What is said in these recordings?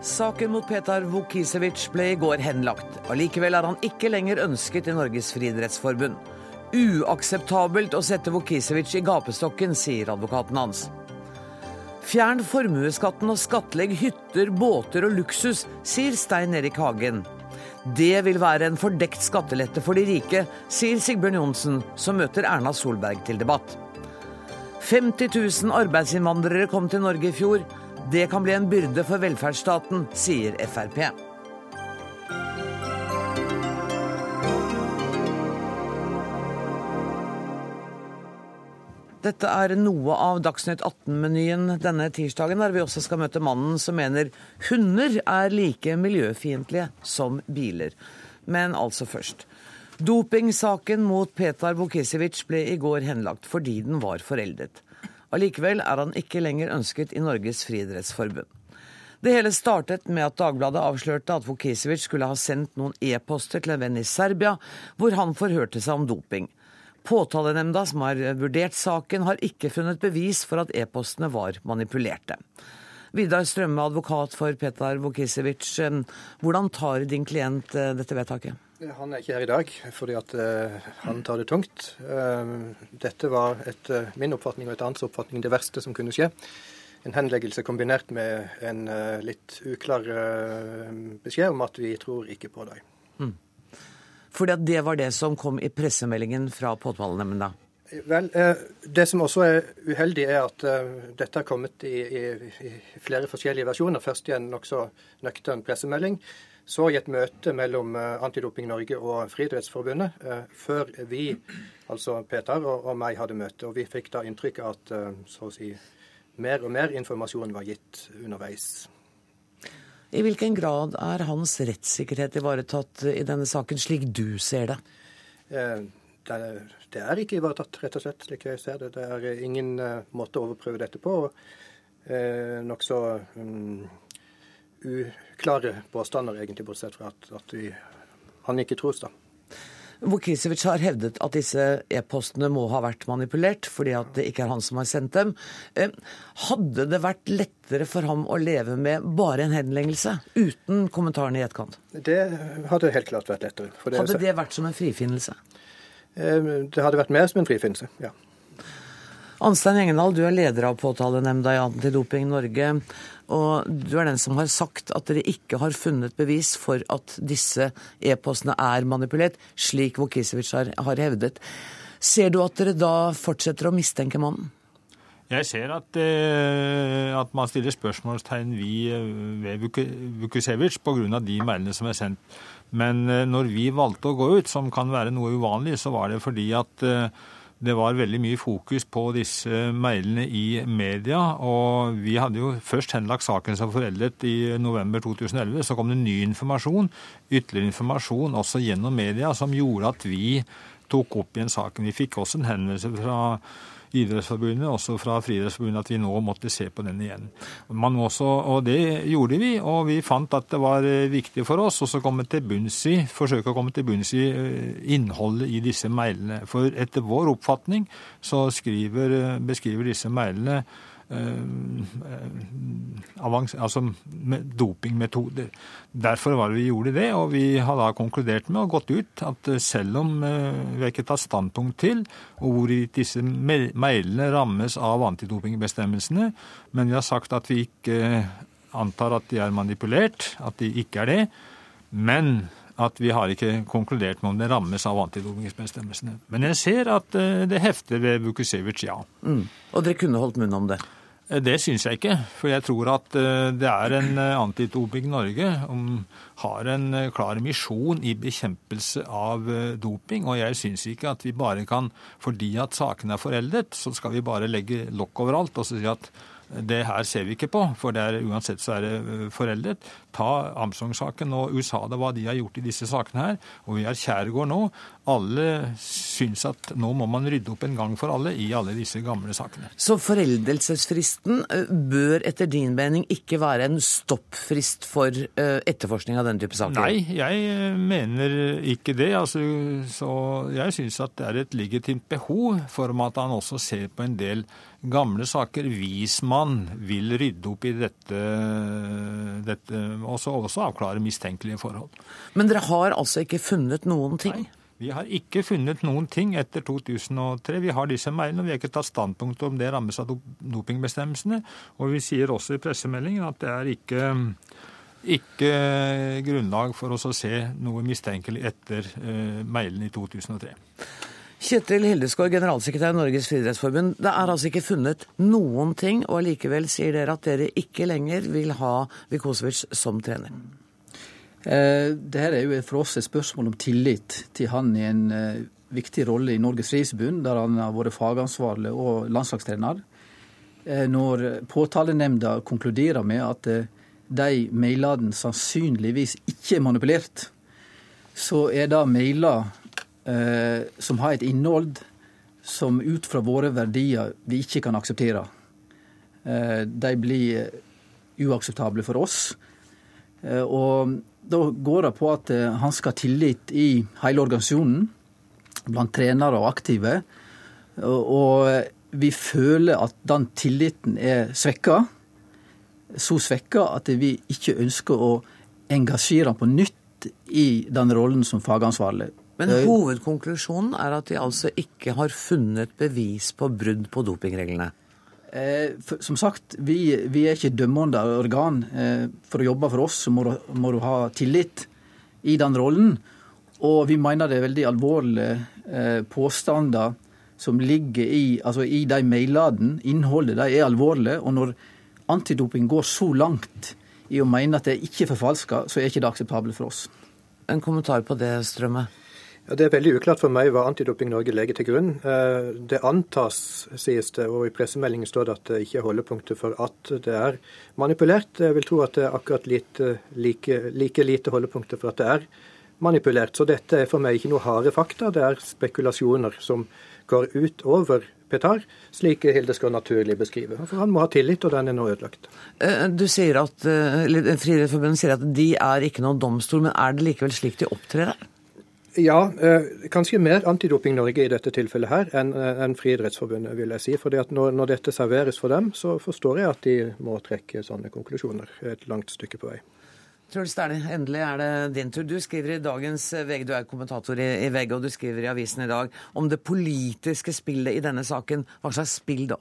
Saken mot Petar Vukisevic ble i går henlagt. Allikevel er han ikke lenger ønsket i Norges friidrettsforbund. Uakseptabelt å sette Vukisevic i gapestokken, sier advokaten hans. Fjern formuesskatten og skattlegg hytter, båter og luksus, sier Stein Erik Hagen. Det vil være en fordekt skattelette for de rike, sier Sigbjørn Johnsen, som møter Erna Solberg til debatt. 50 000 arbeidsinnvandrere kom til Norge i fjor. Det kan bli en byrde for velferdsstaten, sier Frp. Dette er noe av Dagsnytt 18-menyen denne tirsdagen, der vi også skal møte mannen som mener hunder er like miljøfiendtlige som biler. Men altså først. Dopingsaken mot Petar Vukisevic ble i går henlagt fordi den var foreldet. Allikevel er han ikke lenger ønsket i Norges friidrettsforbund. Det hele startet med at Dagbladet avslørte at Vukisevic skulle ha sendt noen e-poster til en venn i Serbia, hvor han forhørte seg om doping. Påtalenemnda som har vurdert saken, har ikke funnet bevis for at e-postene var manipulerte. Vidar Strømme, advokat for Petar Vukisevic. Hvordan tar din klient eh, dette vedtaket? Han er ikke her i dag fordi at uh, han tar det tungt. Dette var etter min oppfatning og et annens oppfatning det verste som kunne skje. En henleggelse kombinert med en litt uklar beskjed om at vi tror ikke på deg. Mm. Fordi at det var det som kom i pressemeldingen fra påtalenemnda? Vel, Det som også er uheldig, er at dette har kommet i, i, i flere forskjellige versjoner. Først i en nokså nøktern pressemelding. Så i et møte mellom eh, Antidoping Norge og Friidrettsforbundet, eh, før vi, altså Peter og, og, meg, hadde møte. Og vi fikk da inntrykk av at eh, så å si, mer og mer informasjon var gitt underveis. I hvilken grad er hans rettssikkerhet ivaretatt i denne saken, slik du ser det? Er, det er ikke ivaretatt, rett og slett, slik jeg ser det. Det er ingen måte å overprøve dette på. Eh, Nokså um, uklare påstander, egentlig, bortsett fra at, at vi, han ikke tros, da. Vukisevic har hevdet at disse e-postene må ha vært manipulert, fordi at det ikke er han som har sendt dem. Eh, hadde det vært lettere for ham å leve med bare en henleggelse, uten kommentarene i etterkant? Det hadde helt klart vært lettere. Det, hadde det vært som en frifinnelse? Eh, det hadde vært mer som en frifinnelse, ja. Anstein Engedal, du er leder av påtalenemnda i Antidoping Norge. Og du er den som har sagt at dere ikke har funnet bevis for at disse e-postene er manipulert, slik Vukicevic har, har hevdet. Ser du at dere da fortsetter å mistenke mannen? Jeg ser at, eh, at, man stiller spørsmålstegn ved Vukisevic pga. de mailene som er sendt. Men eh, når vi valgte å gå ut, som kan være noe uvanlig, så var det fordi at eh, det var veldig mye fokus på disse mailene i media. Og vi hadde jo først henlagt saken som foreldet i november 2011. Så kom det ny informasjon, ytterligere informasjon også gjennom media, som gjorde at vi tok opp igjen saken. Vi fikk også en henvendelse fra Idrettsforbundet, også fra Friidrettsforbundet, at vi nå måtte se på den igjen. Også, og det gjorde vi, og vi fant at det var eh, viktig for oss å komme til bunns i, forsøke å komme til bunns i eh, innholdet i disse mailene. For etter vår oppfatning så skriver, eh, beskriver disse mailene Eh, eh, altså dopingmetoder. Derfor var det vi gjorde det, og vi har da konkludert med og gått ut at selv om eh, vi ikke tatt standpunkt til hvorvidt disse mailene rammes av antidopingbestemmelsene, men vi har sagt at vi ikke antar at de er manipulert, at de ikke er det. Men at vi har ikke konkludert med om det rammes av antidopingbestemmelsene. Men jeg ser at det hefter ved Vukusevic, ja. Mm. Og dere kunne holdt munn om det? Det syns jeg ikke. For jeg tror at eh, det er en eh, Antidoping Norge som har en eh, klar misjon i bekjempelse av doping. Og jeg syns ikke at vi bare kan, fordi at sakene er foreldet, så skal vi bare legge lokk over alt og si at det her ser vi ikke på, for uansett så er det foreldet. Ta Armstrong-saken og USA, det hva de har gjort i disse sakene her. Og vi har Kjærgaard nå. alle syns at nå må man rydde opp en gang for alle i alle disse gamle sakene. Så foreldelsesfristen eh, bør etter din mening ikke være en stoppfrist for eh, etterforskning av denne type saker? Nei, jeg eh, mener ikke det. Altså, så jeg syns at det er et legitimt behov for at han også ser på en del gamle saker hvis man vil rydde opp i dette, dette og så også avklare mistenkelige forhold. Men dere har altså ikke funnet noen ting? Nei. Vi har ikke funnet noen ting etter 2003. Vi har disse mailene, og vi har ikke tatt standpunkt om det rammes av dopingbestemmelsene. Og vi sier også i pressemeldingen at det er ikke, ikke grunnlag for oss å se noe mistenkelig etter uh, mailene i 2003. Kjetil Hildeskår, generalsekretær i Norges friidrettsforbund. Det er altså ikke funnet noen ting, og allikevel sier dere at dere ikke lenger vil ha Vikosevic som trener. Eh, Dette er jo for oss et spørsmål om tillit til han i en eh, viktig rolle i Norges Friidrettsforbund, der han har vært fagansvarlig og landslagstrener. Eh, når påtalenemnda konkluderer med at de mailene sannsynligvis ikke er manipulert, så er det mailer eh, som har et innhold som ut fra våre verdier vi ikke kan akseptere. Eh, de blir uakseptable for oss. Eh, og da går det på at eh, han skal ha tillit i hele organisasjonen, blant trenere og aktive. Og, vi føler at den tilliten er svekka. Så svekka at vi ikke ønsker å engasjere han på nytt i den rollen som fagansvarlig. Men hovedkonklusjonen er at de altså ikke har funnet bevis på brudd på dopingreglene? Eh, for, som sagt, vi, vi, er ikke dømmende organ. Eh, for å jobbe for oss så må du, må du, ha tillit i den rollen. Og vi mener det er veldig alvorlige eh, påstander som ligger i, altså i de mailene. Innholdet de er alvorlige. Og når antidoping går så langt i å mene at det ikke er forfalska, så er ikke det akseptabelt for oss. En kommentar på det, Strømme? Det er veldig uklart for meg hva Antidoping Norge legger til grunn. Eh, det antas, sies det, og i pressemeldingen står det at det ikke er holdepunkter for at det er manipulert. Jeg vil tro at det er akkurat lite, like, like lite holdepunkter for at det er manipulert. Så dette er for meg ikke noe harde fakta, det er spekulasjoner som går utover Petar, slik Hilde skal naturlig beskrive. For han må ha tillit, og den er nå ødelagt. Eh, du sier at, Friidrettsforbundet sier at de er ikke noen domstol, men er det likevel slik de opptrer der? Ja, eh, kanskje mer Antidoping Norge i dette tilfellet her enn eh, en Friidrettsforbundet, vil jeg si. Fordi at når, når, dette serveres for dem, så forstår jeg at de må trekke sånne konklusjoner et langt stykke på vei. Truls Dæhlie, endelig er det din tur. Du skriver i dagens VG, du er kommentator i, i VG, og du skriver i avisen i dag om det politiske spillet i denne saken. Hva slags spill da?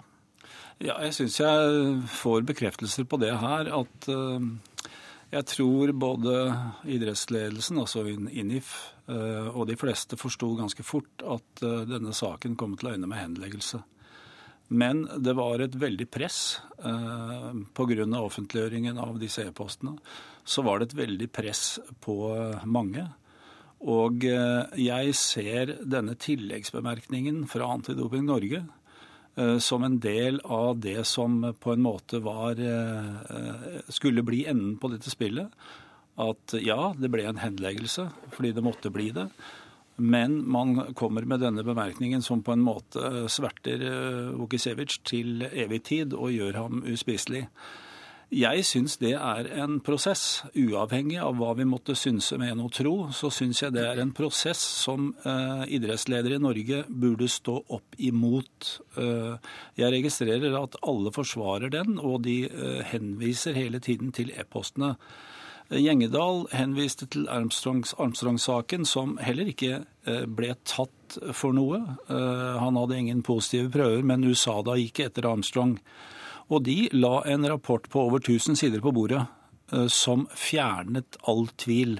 Ja, jeg syns jeg får bekreftelser på det her. At uh, jeg tror både idrettsledelsen, altså INIF, eh, og de fleste forsto ganske fort at eh, denne saken kom til å ende med henleggelse. Men det var et veldig press eh, pga. offentliggjøringen av disse e-postene. Så var det et veldig press på mange. Og jeg ser denne tilleggsbemerkningen fra Antidoping Norge Eh, som en del av det som på en måte var eh, skulle bli enden på dette spillet. At ja, det ble en henleggelse fordi det måtte bli det. Men man kommer med denne bemerkningen som på en måte sverter eh, Vukisevic til evig tid og gjør ham uspiselig. Jeg syns det er en prosess. Uavhengig av hva vi måtte synse, mene og tro, så syns jeg det er en prosess som eh, idrettsledere i Norge burde stå opp imot. Eh, jeg registrerer at alle forsvarer den, og de eh, henviser hele tiden til e-postene. Gjengedal henviste til Armstrong-saken, som heller ikke eh, ble tatt for noe. Eh, han hadde ingen positive prøver, men USADA gikk etter Armstrong. Og de la en rapport på over 1000 sider på bordet eh, som fjernet all tvil.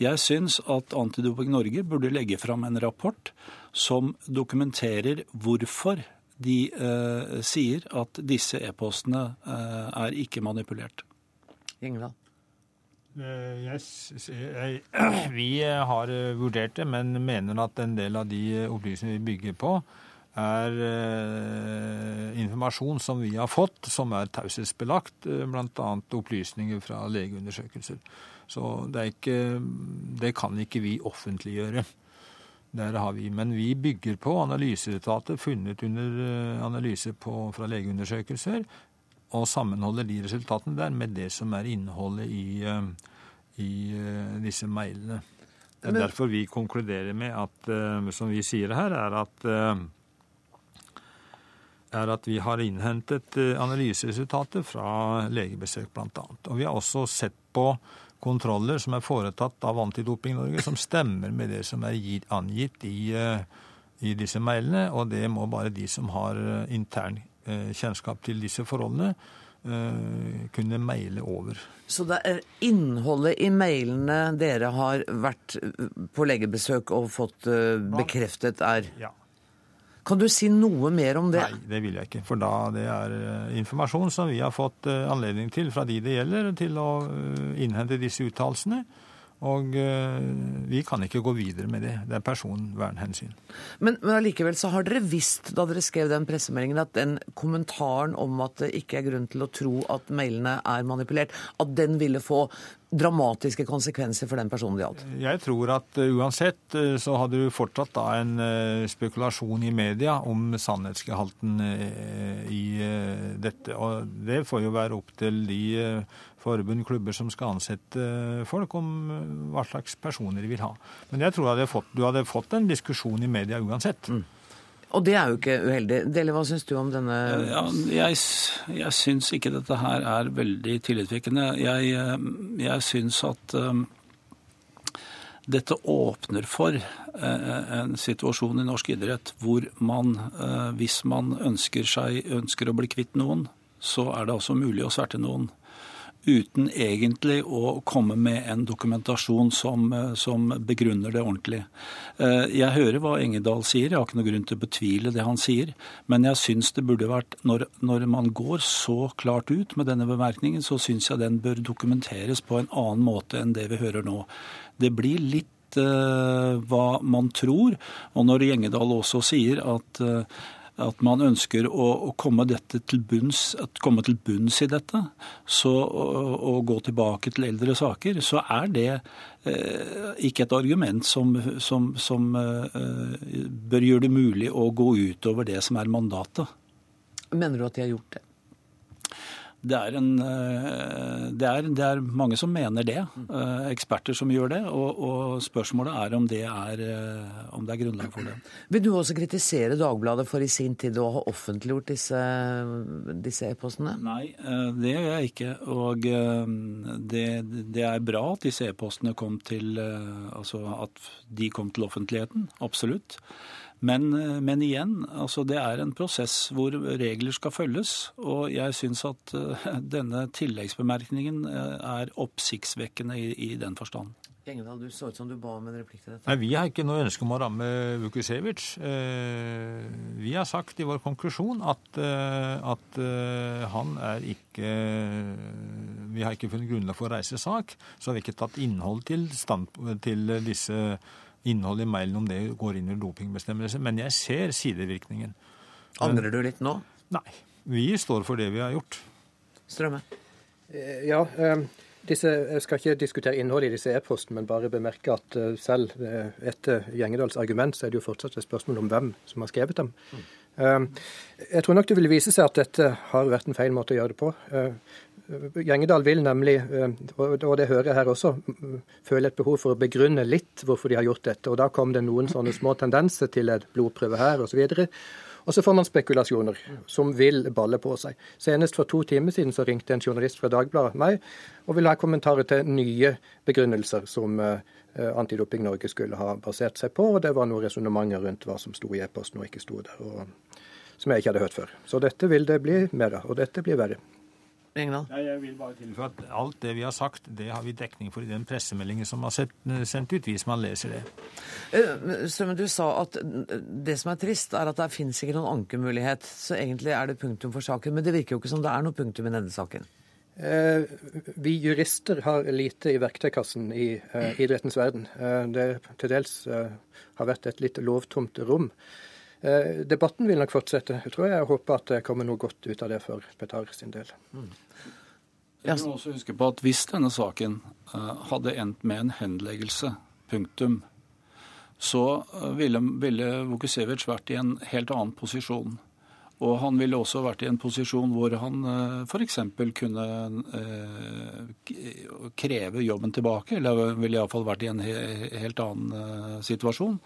Jeg syns at Antidoping Norge burde legge fram en rapport som dokumenterer hvorfor de eh, sier at disse e-postene eh, er ikke manipulert. Ingvald? Yes, eh, vi har vurdert det, men mener at en del av de opplysningene vi bygger på, er eh, informasjon som vi har fått, som er taushetsbelagt, eh, bl.a. opplysninger fra legeundersøkelser. Så det, ikke, det, kan ikke vi offentliggjøre. Der har vi, Men vi bygger på analyseresultater funnet under eh, analyse på, fra legeundersøkelser, og sammenholder de resultatene der med det som er innholdet i, eh, i disse mailene. Det er derfor vi konkluderer med at, som vi sier her, er at er at vi har innhentet analyseresultater fra legebesøk bl.a. Og vi har også sett på kontroller som er foretatt av Antidoping Norge, som stemmer med det som er angitt i, eh, i disse mailene. Og det må bare de som har eh, intern eh, kjennskap til disse forholdene, kunne maile over. Så det er innholdet i mailene dere har vært på legebesøk og fått bekreftet er Ja. Kan du si noe mer om det? Nei, det vil jeg ikke. For da det er eh, informasjon som vi har fått eh, anledning til fra de det gjelder, til å eh, innhente disse uttalelsene. Og vi kan ikke gå videre med det. Det er personvernhensyn. Men, men allikevel så har dere visst da dere skrev den pressemeldingen at den kommentaren om at det ikke er grunn til å tro at mailene er manipulert, at den ville få dramatiske konsekvenser for den personen det gjaldt? Jeg tror at uh, uansett uh, så hadde du fortsatt da en uh, spekulasjon i media om sannhetsgehalten i dette. Og det får jo være opp til de forbund, klubber som skal ansette folk, om hva slags personer de vil ha. Men jeg tror at du hadde fått en diskusjon i media uansett. Mm. Og det er jo ikke uheldig. Dele, hva syns du om denne ja, Jeg, jeg syns ikke dette her er veldig tillitvekkende. Jeg, eh, jeg syns at um, dette åpner for uh, en situasjon i norsk idrett hvor man, uh, hvis man ønsker, seg, ønsker å bli kvitt noen, så er det også mulig å sverte noen uten egentlig å komme med en dokumentasjon som, eh, som, begrunner det ordentlig. Eh, jeg hører hva Engedal sier, jeg har ikke noe grunn til å betvile det han sier. Men jeg syns det burde vært, når, når, man går så klart ut med denne bemerkningen, så syns jeg den bør dokumenteres på en annen måte enn det vi hører nå. Det blir litt uh, hva man tror. Og når Gjengedal også sier at uh, at man ønsker å, å komme, til bunns, komme, til bunns, i dette, så, og, og, gå tilbake til eldre saker, så er det eh, ikke et argument som, som, som eh, bør gjøre det mulig å gå utover det som er mandatet. Mener du at de har gjort det? Det er, en, eh, det, er, det er, mange som mener det. Eh, eksperter som gjør det. Og, og spørsmålet er om det er, eh, om det er, grunnlag for det. Vil du også kritisere Dagbladet for i sin tid å ha offentliggjort disse, disse e-postene? Nei, det gjør jeg ikke. Og det, det er bra at disse e-postene kom til Altså at de kom til offentligheten. Absolutt. Men, eh, men, igjen, altså det er en prosess hvor regler skal følges. Og jeg syns at uh, denne tilleggsbemerkningen uh, er oppsiktsvekkende i, i den forstand. Engedal, du så ut som du ba om en replikk til dette. Nei, Vi har ikke noe ønske om å ramme Vukusevic. Eh, vi har sagt i vår konklusjon at, eh, at eh, han er ikke Vi har ikke funnet grunnlag for å reise sak, så har vi ikke tatt innhold til, stand, til disse innholdet i mailen om det går inn i dopingbestemmelser. Men jeg ser sidevirkningen. Angrer du litt nå? Nei. Vi står for det vi har gjort. Strømme? Eh, ja, eh, disse, jeg skal ikke diskutere innholdet i disse e-postene, men bare bemerke at eh, selv etter Gjengedals argument, så er det jo fortsatt et spørsmål om hvem som har skrevet dem. Mm. Jeg tror nok det vil vise seg at dette har vært en feil måte å gjøre det på. Gjengedal vil nemlig, eh, og det hører jeg her også, føle et behov for å begrunne litt hvorfor de har gjort dette. Og Da kom det noen sånne små tendenser til et blodprøve her osv. Og, så får man spekulasjoner som vil balle på seg. Senest for to timer siden så ringte en journalist fra Dagbladet meg og ville ha kommentarer til nye begrunnelser som uh, Antidoping Norge skulle ha basert seg på. Og det var noen resonnementer rundt hva som sto i e-posten og ikke sto der. Og, som jeg ikke hadde hørt før. Så dette vil det bli mer av, og dette blir verre. Engdahl? Ja, jeg vil bare tilføye at alt det vi har sagt, det har vi dekning for i den pressemeldingen som er sendt ut, hvis man leser det. Eh, Strømmen, du sa at det som er trist, er at det finnes ikke noen ankemulighet. Så egentlig er det punktum for saken. Men det virker jo ikke som det er noe punktum i denne saken. Eh, vi jurister har lite i verktøykassen i eh, idrettens verden. Eh, det til dels eh, har vært et litt lovtomt rom. Eh, debatten vil nok fortsette, jeg tror jeg. håper at det kommer noe godt ut av det for Petar sin del. Mm. Jeg må også huske på at Hvis denne saken uh, hadde endt med en henleggelse, punktum, så ville, ville Vukusevic vært i en helt annen posisjon. Og han ville også vært i en posisjon hvor han eh, f.eks. kunne eh, kreve jobben tilbake, eller ville iallfall vært i en helt annen eh, situasjon.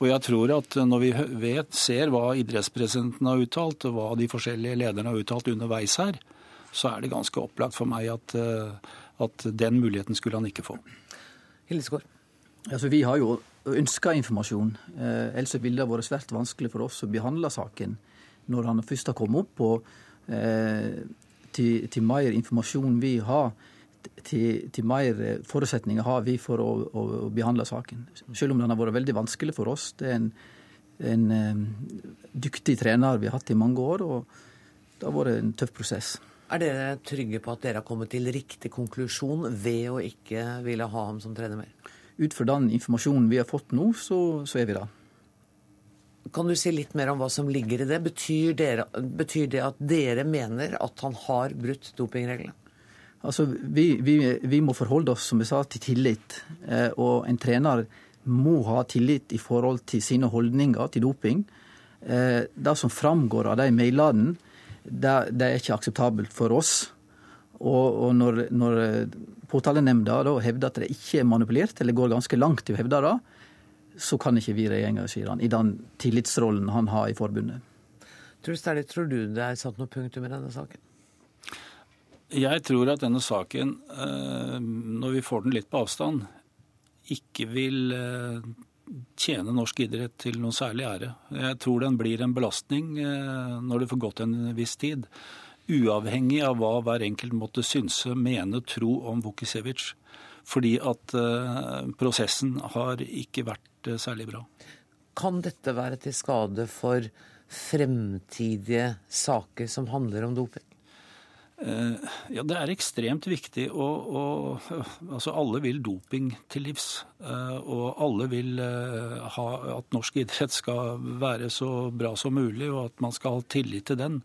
Og jeg tror at når vi vet, ser hva idrettspresidenten har uttalt, og hva de forskjellige lederne har uttalt underveis her, så er det ganske opplagt for meg at, at den muligheten skulle han ikke få. Hildesgaard. Altså, vi har jo ønska informasjon, ellers ville det vært svært vanskelig for oss å behandle saken når han først har kommet opp, og eh, til, til, mer informasjon vi har, til, til, mer forutsetninger har vi for å, å, å, behandle saken. Selv om den har vært veldig vanskelig for oss. Det er en, en eh, dyktig trener vi har hatt i mange år, og det har vært en tøff prosess. Er dere trygge på at dere har kommet til riktig konklusjon ved å ikke ville ha ham som trener mer? Ut fra den informasjonen vi har fått nå, så, så er vi det. Kan du si litt mer om hva som ligger i det? Betyr, dere, betyr det at dere mener at han har brutt dopingreglene? Altså, vi, vi, vi, må forholde oss som jeg sa, til tillit. Eh, og en trener må ha tillit i forhold til sine holdninger til doping. Eh, det som framgår av de mailene, det, det er ikke akseptabelt for oss. Og, og når, når påtalenemnda hevder at det ikke er manipulert, eller går ganske langt i å hevde det, så kan ikke vi regjeringa, sier han, i den tillitsrollen han har i forbundet. Truls Terje, tror du det er satt noe punktum i denne saken? Jeg tror at denne saken, eh, når vi får den litt på avstand, ikke vil eh, tjene norsk idrett til noen særlig ære. Jeg tror den blir en belastning eh, når det får gått en viss tid. Uavhengig av hva hver enkelt måtte synse, mene, tro om Vukisevic. Fordi at prosessen har ikke vært eh, særlig bra. Kan dette være til skade for fremtidige saker som handler om doping? Eh, ja, Det er ekstremt viktig. Og, og, altså alle vil doping til livs. Eh, og alle vil ha at norsk idrett skal være så bra som mulig, og at man skal ha tillit til den.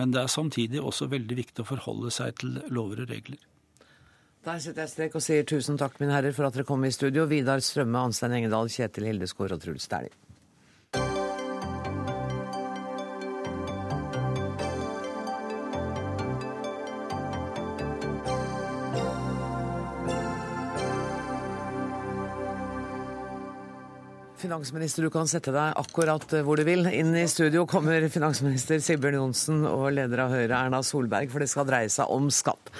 Men det er samtidig også veldig viktig å forholde seg til lover og regler. Der setter jeg strek og sier tusen takk, mine herrer, for at dere kom i studio. Vidar Strømme, Anstein Engedal, Kjetil Hildeskår og Truls Dæhlie. Finansminister, du kan sette deg akkurat hvor du vil. Inn i studio kommer finansminister Sigbjørn Johnsen og leder av Høyre Erna Solberg, for det skal dreie seg om skatt.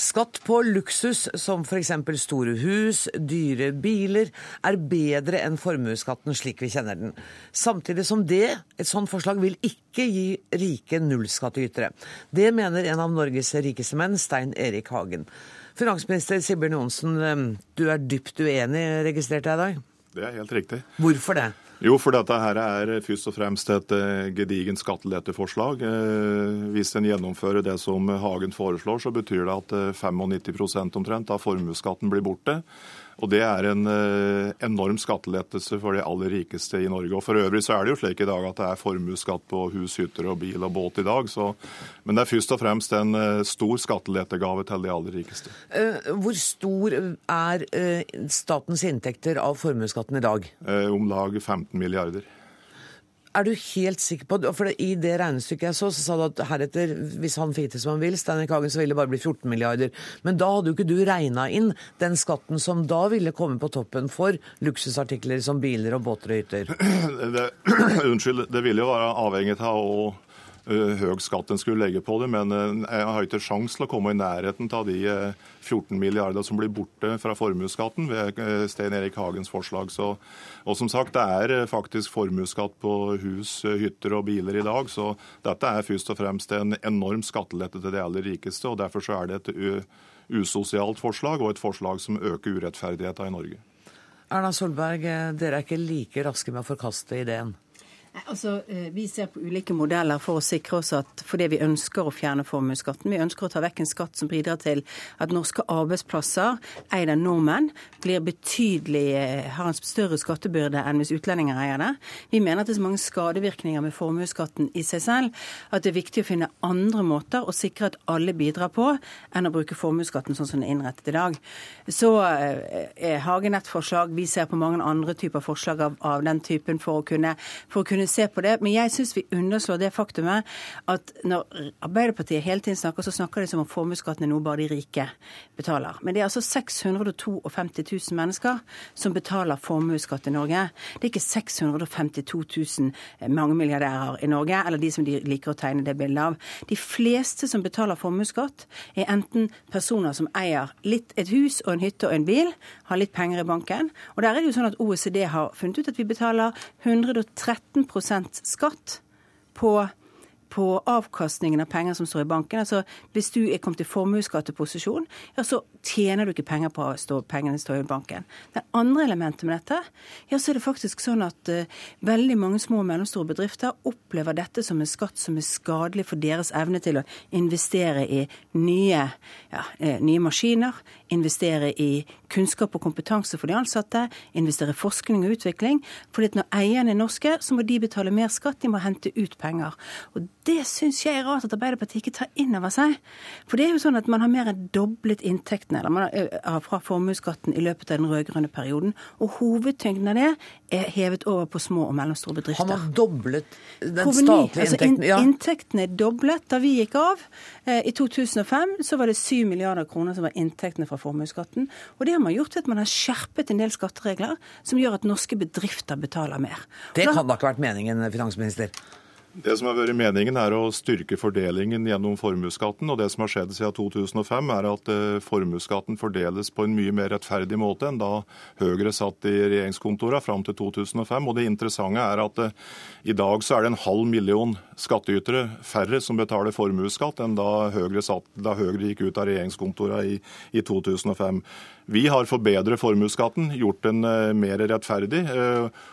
Skatt på luksus, som f.eks. store hus, dyre biler, er bedre enn formuesskatten slik vi kjenner den. Samtidig som det, et sånt forslag vil ikke gi rike nullskattytere. Det mener en av Norges rikeste menn, Stein Erik Hagen. Finansminister Sigbjørn Johnsen, eh, du er dypt uenig, registrerte jeg i dag? Det er helt riktig. Hvorfor det? Jo, for dette her er først og fremst et uh, gedigent skatteletteforslag. Uh, hvis en gjennomfører det som Hagen foreslår, så betyr det at uh, eh, 95 omtrent av formuesskatten blir borte. Og Det er en eh, enorm skattelettelse for de aller rikeste i Norge. Og For øvrig så er det jo slik i dag at det er formuesskatt på hus, hytter og bil og båt i dag. Så, men det er først og fremst en eh, stor skattelettegave til de aller rikeste. Eh, hvor stor er statens inntekter av formuesskatten i dag? Om lag 15 milliarder. Er du helt sikker på For i det regnestykket jeg så, så sa du at heretter, hvis han fikk det som han vil, Steinar Hagen, så ville det bare bli 14 milliarder. Men da hadde jo ikke du regna inn den skatten som da ville komme på toppen for luksusartikler som biler og båter og hytter. Unnskyld, det ville jo være avhengig av å høy skatt en skulle legge på det, men eh, jeg har ikke sjans til å komme i nærheten av de 14 eh, milliarder som blir borte fra formuesskatten ved Stein Erik Hagens forslag. Så, og som sagt, det er faktisk formuesskatt på hus, hytter og biler i dag, så dette er først og fremst en enorm skattelette til de aller rikeste. og Derfor så er det et usosialt forslag, og et forslag som øker urettferdigheten i Norge. Erna Solberg, dere er ikke like raske med å forkaste ideen? Altså, eh, Vi ser på ulike modeller for å sikre oss at fordi vi ønsker å fjerne formuesskatten. Vi ønsker å ta vekk en skatt som bidrar til at norske arbeidsplasser eid av nordmenn blir betydelig, eh, har en større skattebyrde enn hvis utlendinger eier det. Vi mener at det er så mange skadevirkninger med formuesskatten i seg selv at det er viktig å finne andre måter å sikre at alle bidrar på, enn å bruke formuesskatten sånn som den er innrettet i dag. Så eh, er Hagen et forslag. Vi ser på mange andre typer forslag av, av den typen for å kunne, for å kunne kunne se på det. Men jeg syns vi underslår det faktumet at når Arbeiderpartiet hele tiden snakker, så snakker de som om formuesskatten er noe bare de rike betaler. Men det er altså 652 000 mennesker som betaler formuesskatt i Norge. Det er ikke 652 000 mange milliardærer i Norge, eller de som de liker å tegne det bildet av. De fleste som betaler formuesskatt, er enten personer som eier litt et hus og en hytte og en bil, har litt penger i banken. Og der er det jo sånn at OECD har funnet ut at vi betaler 113 skatt på på avkastningen av penger som står i banken. Altså, Hvis du er kommet i formuesskatteposisjon, ja, så tjener du ikke penger på å pengene står i banken. Det andre elementet med dette, ja, så er det faktisk sånn at uh, veldig mange små og mellomstore bedrifter opplever dette som en skatt som er skadelig for deres evne til å investere i nye, ja, uh, nye maskiner, investere i kunnskap og kompetanse for de ansatte, investere i forskning og utvikling. at når eierne er norske, så må de betale mer skatt, de må hente ut penger. Og det syns jeg er rart at Arbeiderpartiet ikke tar inn over seg. For det er jo sånn at man har mer enn doblet inntektene fra formuesskatten i løpet av den rød-grønne perioden. Og hovedtyngden av det er hevet over på små og mellomstore bedrifter. Han Har doblet den statlige altså inntekten? Ja. Inntektene er doblet. Da vi gikk av eh, i 2005, så var det 7 milliarder kroner som var inntektene fra formuesskatten. Og det har man gjort ved at man har skjerpet en del skatteregler som gjør at norske bedrifter betaler mer. Det kan da ikke ha vært meningen, finansminister? Det som har vært meningen, er å styrke fordelingen gjennom formuesskatten. Og det som har skjedd siden 2005, er at eh, formuesskatten fordeles på en mye mer rettferdig måte enn da Høyre satt i regjeringskontorene fram til 2005. Og det interessante er at eh, i dag så er det en halv million skattytere færre som betaler formuesskatt enn da Høyre, satt, da Høyre gikk ut av regjeringskontorene i, i 2005. Vi har forbedret formuesskatten, gjort den eh, mer rettferdig.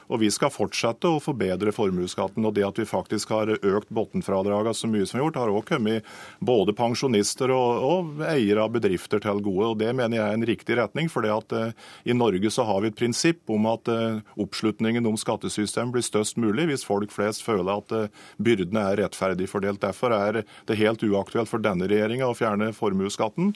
Og vi skal fortsette å forbedre formuesskatten. Og det at vi faktisk har økt bunnfradragene så mye som vi har gjort, har òg kommet både pensjonister og, og, eiere av bedrifter til gode. og Det mener jeg er en riktig retning. for uh, I Norge så har vi et prinsipp om at oppslutningen om skattesystemet blir størst mulig hvis folk flest føler at byrdene er rettferdig fordelt. Derfor er det helt uaktuelt for denne regjeringa å fjerne formuesskatten.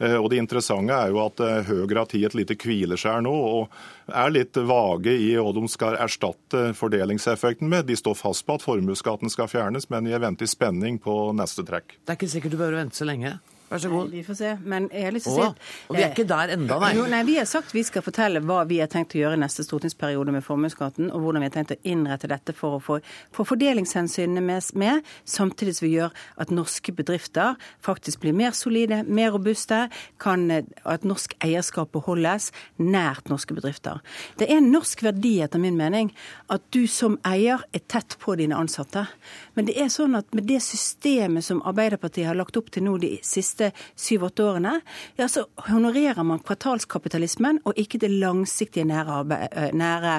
Og Det interessante er jo at Høyre tatt et lite hvileskjær nå. og er litt vage i hva de skal erstatte fordelingseffekten med. De står fast på at formuesskatten skal fjernes, men jeg venter i spenning på neste trekk. Det er ikke sikkert du behøver vente så lenge. Vær så god. Nei, vi får se. Men jeg har lyst til å si at, Og vi er ikke der enda, nei. Jo, nei. Vi har sagt vi skal fortelle hva vi har tenkt å gjøre neste stortingsperiode med formuesskatten, og hvordan vi har tenkt å innrette dette for å få for fordelingshensynene med, med, samtidig som vi gjør at norske bedrifter faktisk blir mer solide, mer robuste, kan, at norsk eierskap beholdes nært norske bedrifter. Det er en norsk verdi, etter min mening, at du som eier er tett på dine ansatte. Men det er sånn at med det systemet som Arbeiderpartiet har lagt opp til nå de siste siste syv-åtte årene, ja, så honorerer man kvartalskapitalismen og ikke det langsiktige nære, arbeid, nære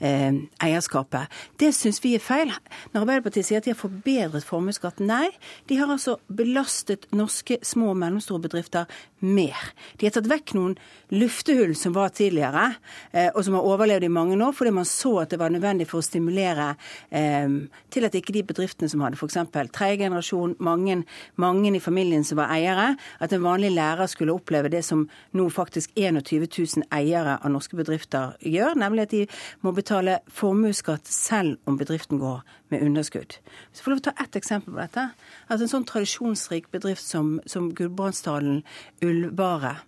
eh, eierskapet. Det syns vi er feil. Når Arbeiderpartiet sier at de har forbedret formuesskatten, nei. De har altså belastet norske små og mellomstore bedrifter mer. De har tatt vekk noen luftehull som var tidligere, eh, og som har overlevd i mange år, fordi man så at det var nødvendig for å stimulere eh, til at ikke de bedriftene som hadde f.eks. tredje generasjon, mange, mange i familien som var eiere, at en vanlig lærer skulle oppleve det som nå faktisk 21 000 eiere av norske bedrifter gjør, nemlig at de må betale formuesskatt selv om bedriften går med underskudd. Så får lov ta ett eksempel på dette. At en sånn tradisjonsrik bedrift som, som Gudbrandsdalen Ullvare,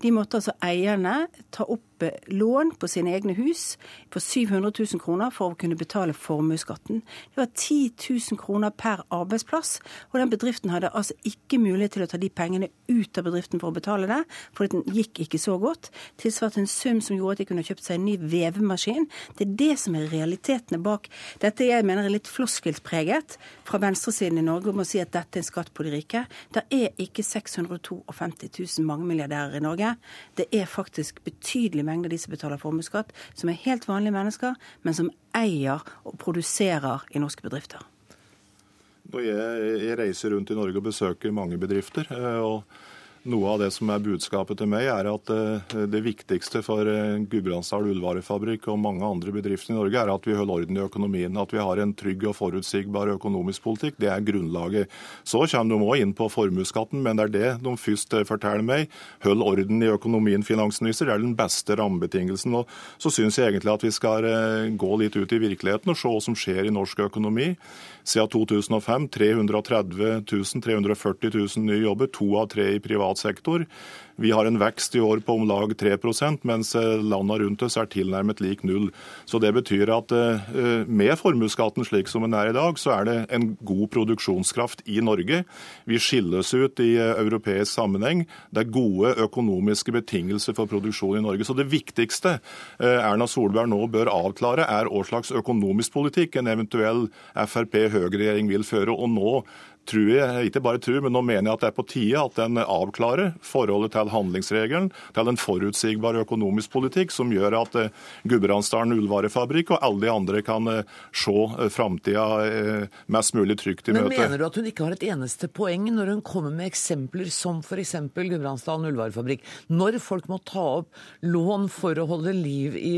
de måtte altså eierne ta opp lån på sine egne hus på 700 000 kroner for å kunne betale formuesskatten. Det var 10 000 kroner per arbeidsplass, og den bedriften hadde altså ikke mulighet til å ta de pengene ut av bedriften for å betale det, for den gikk ikke så godt. Tilsvarte en sum som gjorde at de kunne kjøpt seg en ny vevemaskin. Det er det som er realitetene bak dette jeg mener er litt floskelpreget fra venstresiden i Norge om å si at dette er en skatt på de rike. Det er ikke 652 000 mangemilliardærer i Norge. Det er faktisk betydelig mengde av de som betaler formuesskatt, som er helt vanlige mennesker, men som eier og produserer i norske bedrifter. Jeg, jeg reiser rundt i Norge og besøker mange bedrifter. Eh, og noe av det som er budskapet til meg, er at eh, det viktigste for eh, Gudbrandsdal ullvarefabrikk og mange andre bedrifter i Norge, er at vi holder orden i økonomien. At vi har en trygg og forutsigbar økonomisk politikk. Det er grunnlaget. Så kommer de òg inn på formuesskatten, men det er det de først eh, forteller meg. Hold orden i økonomien, finansminister. Det er den beste rammebetingelsen. Og så syns jeg egentlig at vi skal gå litt ut i virkeligheten og se hva som skjer i norsk økonomi. Siden 2005 330 000, 340 000 nye jobber, to av tre i privat sektor. Vi har en vekst i år på om lag 3% mens eh, landene rundt oss er tilnærmet lik null. Så Det betyr at eh, med formuesskatten slik som den er i dag, så er det en god produksjonskraft i Norge. Vi skilles ut i eh, europeisk sammenheng. Det er gode økonomiske betingelser for produksjon i Norge. Så det viktigste Erna Solberg nå bør avklare, er hva slags økonomisk politikk en eventuell Frp-Høyre-regjering vil føre. Og nå tror jeg, ikke bare tror, men nå mener jeg at det er på tide at den avklarer forholdet til handlingsregelen, til en forutsigbar økonomisk politikk som gjør at eh, Gudbrandsdalen ullvarefabrikk og alle de andre kan eh, se eh, framtida mest mulig trygt i møte. Men Mener du at hun ikke har et eneste poeng når hun kommer med eksempler som f.eks. Gudbrandsdalen ullvarefabrikk, når folk må ta opp lån for å holde liv i,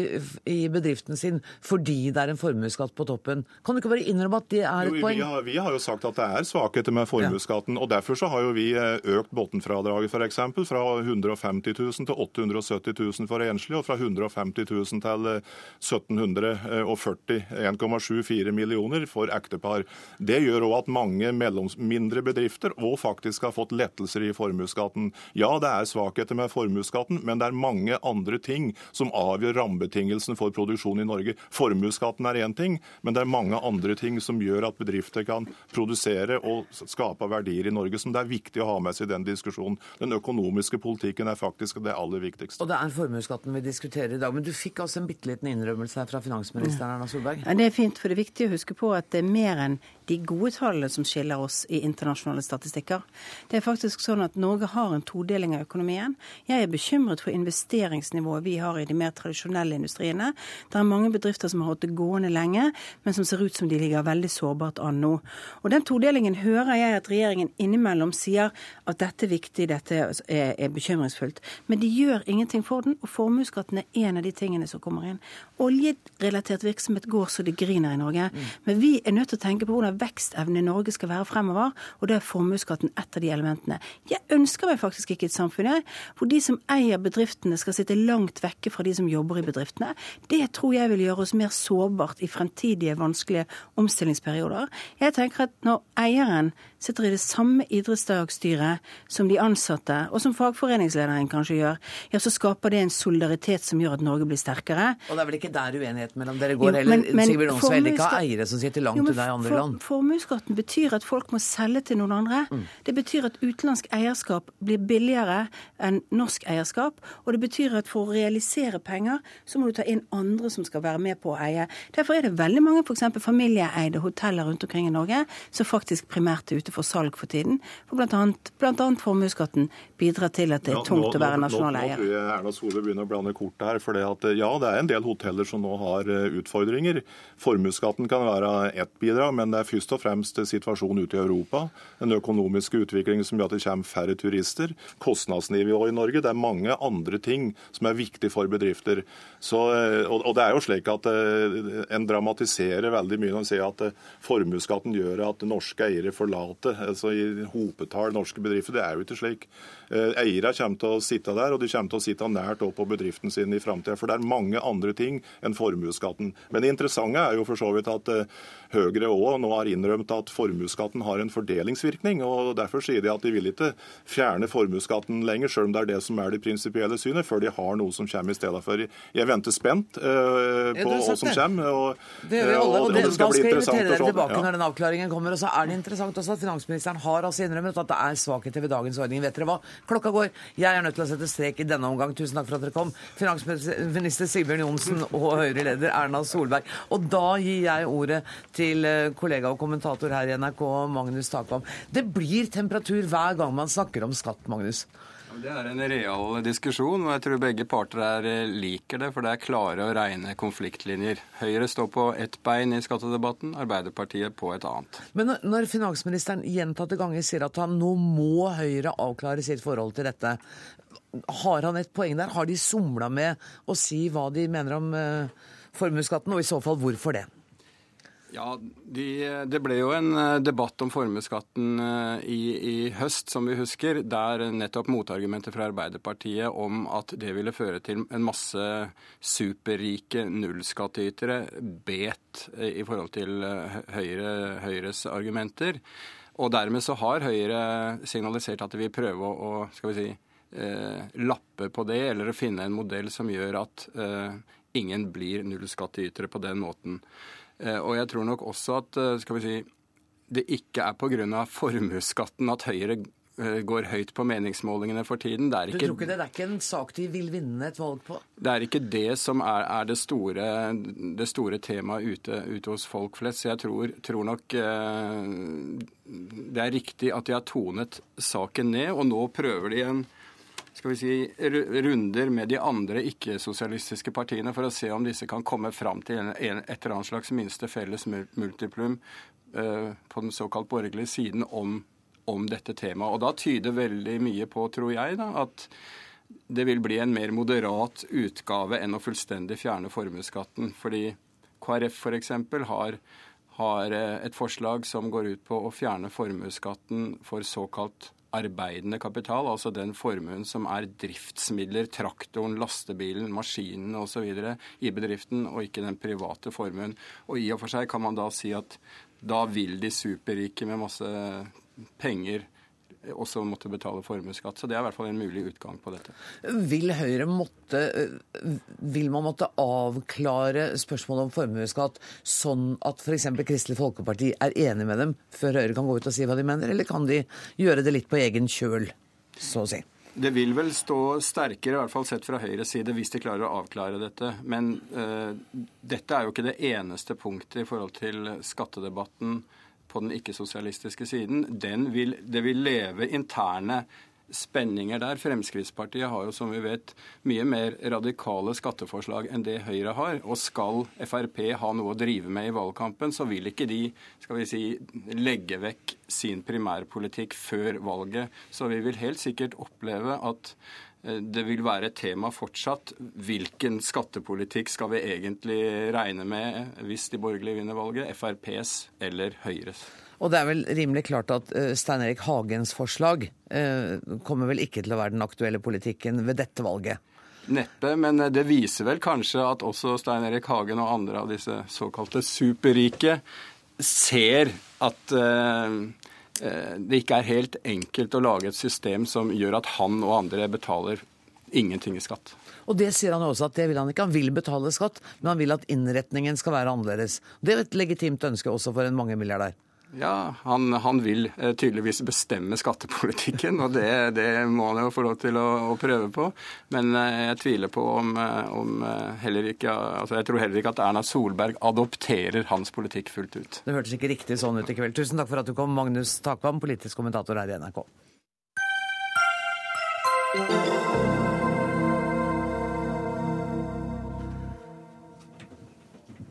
i bedriften sin fordi det er en formuesskatt på toppen? Kan du ikke bare innrømme at det er et jo, poeng? Vi har, vi har jo sagt at det er svakheter med formuesskatten. og Derfor så har jo vi eh, økt bunnfradraget f.eks. fra 150 000 til 870 000 for enslige, og fra 150 000 til 1740 eh, 1,74 millioner for ektepar. Det gjør òg at mange melloms, mindre bedrifter òg faktisk har fått lettelser i formuesskatten. Ja, det er svakheter med formuesskatten, men det er mange andre ting som avgjør rammebetingelsene for produksjon i Norge. Formuesskatten er én ting, men det er mange andre ting som gjør at bedrifter kan produsere og skape verdier i Norge, som det er viktig å ha med seg i den diskusjonen. Den økonomiske politikken er faktisk det aller viktigste. Og det er formuesskatten vi diskuterer i dag. Men du fikk altså en bitte liten innrømmelse her fra finansministeren, Erna Solberg? Ja, det er fint, for det er viktig å huske på at det er mer enn de gode tallene som skiller oss i internasjonale statistikker. Det er faktisk sånn at Norge har en todeling av økonomien. Jeg er bekymret for investeringsnivået vi har i de mer tradisjonelle industriene. Det er mange bedrifter som har hatt det gående lenge, men som ser ut som de ligger veldig sårbart an nå. Og Den todelingen hører jeg at regjeringen innimellom sier at dette er viktig, dette er, er bekymringsfullt. Men de gjør ingenting for den, og formuesskatten er en av de tingene som kommer inn. Oljerelatert virksomhet går så det griner i Norge. Mm. Men vi er nødt til å tenke på hvordan vekstevnen i Norge skal være fremover, og da er formuesskatten et av de elementene. Jeg ønsker meg faktisk ikke et samfunn jeg, hvor de som eier bedriftene skal sitte langt vekke fra de som jobber i bedriftene. Det tror jeg vil gjøre oss mer sårbart i fremtidige vanskelige omstillingsperioder. Jeg tenker at når eieren sitter i det samme idrettsdagsstyret som de ansatte, og som fagforeningslederen kanskje gjør, ja, så skaper det en solidaritet som gjør at Norge blir sterkere. Og det er vel ikke der uenigheten mellom dere går jo, heller? Men, Sigbjørn Johnsen ikke ha eiere som sitter langt unna i andre for, land? Formuesskatten betyr at folk må selge til noen andre. Mm. Det betyr at utenlandsk eierskap blir billigere enn norsk eierskap. Og det betyr at for å realisere penger, så må du ta inn andre som skal være med på å eie. Derfor er det veldig mange f.eks. familieeide hoteller rundt omkring i Norge som faktisk primært er ute for salg for tiden. For blant formuesskatten bidrar til at det er tungt nå, å være nasjonal eier. Nå tror jeg Erna Solberg begynner å blande kort her. For det at, ja, det er en del hoteller som nå har eh, utfordringer. Formuesskatten kan være ett bidrag, men det er først og fremst situasjonen ute i Europa. Den økonomiske utviklingen som gjør at det kommer færre turister. Kostnadsnivået i Norge. Det er mange andre ting som er viktig for bedrifter. Så, eh, og, og, det er jo slik at uh, En dramatiserer veldig mye når en sier at uh, formuesskatten gjør at norske eiere forlater altså i hopetall norske bedrifter. Det er jo ikke slik. Eh, eiere kommer til å sitte der, og de kommer til å sitte nært opp på bedriften sin i framtida. For det er mange andre ting enn formuesskatten. Men det interessante er jo for så vidt at eh, Høyre òg nå har innrømt at formuesskatten har en fordelingsvirkning. og Derfor sier de at de vil ikke fjerne formuesskatten lenger, selv om det er det som er det prinsipielle synet, før de har noe som kommer i stedet for. Jeg venter spent uh, på hva som kommer. Og, det gjør vi alle, og, det, og det skal bli interessant å se. tilbake ja. når den avklaringen kommer. Og så er det interessant også at finansministeren har altså innrømmet at det er svakheter ved dagens ordning. Vet dere hva? Klokka går. Jeg er nødt til å sette strek i denne omgang. Tusen takk for at dere kom. Finansminister Sigbjørn Johnsen og Høyre-leder Erna Solberg. Og da gir jeg ordet til til eh, kollega og kommentator her i NRK, Magnus Takvam. Det blir temperatur hver gang man snakker om skatt, Magnus. Det er en real diskusjon, og jeg tror begge parter er, eh, liker det. For det er klare og rene konfliktlinjer. Høyre står på ett bein i skattedebatten, Arbeiderpartiet på et annet. Men når finansministeren gjentatte ganger sier at han nå må Høyre avklare sitt forhold til dette, har han et poeng der? Har de somla med å si hva de mener om uh, formuesskatten, og i så fall hvorfor det? Ja, de, Det ble jo en eh, debatt om formuesskatten eh, i, i, høst, som vi husker, der nettopp motargumenter fra Arbeiderpartiet om at det ville føre til en masse superrike nullskattytere bet i forhold til Høyre, Høyres argumenter. Og dermed så har Høyre signalisert at de vil prøve å, å skal vi si, eh, lappe på det, eller å finne en modell som gjør at eh, ingen blir nullskattytere på den måten. Eh, og jeg tror nok også at eh, skal vi si, det ikke er pga. formuesskatten at Høyre eh, går høyt på meningsmålingene for tiden. Det er ikke, du tror ikke det? Det er ikke en sak de vil vinne et valg på? Det er ikke det som er, er det, store, det, store, temaet ute, ute, hos folk flest. Så jeg tror, tror nok eh, det er riktig at de har tonet saken ned, og nå prøver de en skal vi si, runder med de andre ikke-sosialistiske partiene for å se om disse kan komme fram til en, et eller annet slags minste felles multiplum uh, på den såkalt borgerlige siden om, om, dette temaet. Og da tyder veldig mye på, tror jeg, da, at det vil bli en mer moderat utgave enn å fullstendig fjerne formuesskatten. Fordi KrF f.eks. har har eh, et forslag som går ut på å fjerne formuesskatten for såkalt arbeidende kapital, altså den formuen som er driftsmidler, traktoren, lastebilen, maskinen osv. i bedriften, og ikke den private formuen. Og i og for seg kan man da si at da vil de superrike med masse penger også måtte betale formuesskatt. Så det er i hvert fall en mulig utgang på dette. Vil Høyre måtte Vil man måtte avklare spørsmålet om formuesskatt sånn at f.eks. Kristelig Folkeparti er enig med dem før Høyre kan gå ut og si hva de mener, eller kan de gjøre det litt på egen kjøl, så å si? Det vil vel stå sterkere, i hvert fall sett fra Høyres side, hvis de klarer å avklare dette. Men uh, dette er jo ikke det eneste punktet i forhold til skattedebatten på den ikke-sosialistiske siden, vil, det vil leve interne spenninger der. Fremskrittspartiet har jo, som vi vet, mye mer radikale skatteforslag enn det Høyre har. Og skal Frp ha noe å drive med i valgkampen, så vil ikke de skal vi si, legge vekk sin primærpolitikk før valget. Så vi vil helt sikkert oppleve at det vil være et tema fortsatt. Hvilken skattepolitikk skal vi egentlig regne med hvis de borgerlige vinner valget? FrPs eller Høyres? Og det er vel rimelig klart at uh, Stein Erik Hagens forslag uh, kommer vel ikke til å være den aktuelle politikken ved dette valget? Neppe, men det viser vel kanskje at også Stein Erik Hagen og andre av disse såkalte superrike ser at Eh, det ikke er helt enkelt å lage et system som gjør at han og andre betaler ingenting i skatt. Og det sier han også at det vil han ikke. Han vil betale skatt, men han vil at innretningen skal være annerledes. Det er et legitimt ønske også for en mangemilliardær. Ja, han, han vil eh, tydeligvis bestemme skattepolitikken, og det, det, må han jo få lov til å, å prøve på. Men eh, jeg tviler på om, eh, om, heller ikke altså Jeg tror heller ikke at Erna Solberg adopterer hans politikk fullt ut. Det hørtes ikke riktig sånn ut i kveld. Tusen takk for at du kom, Magnus Takvam, politisk kommentator her i NRK.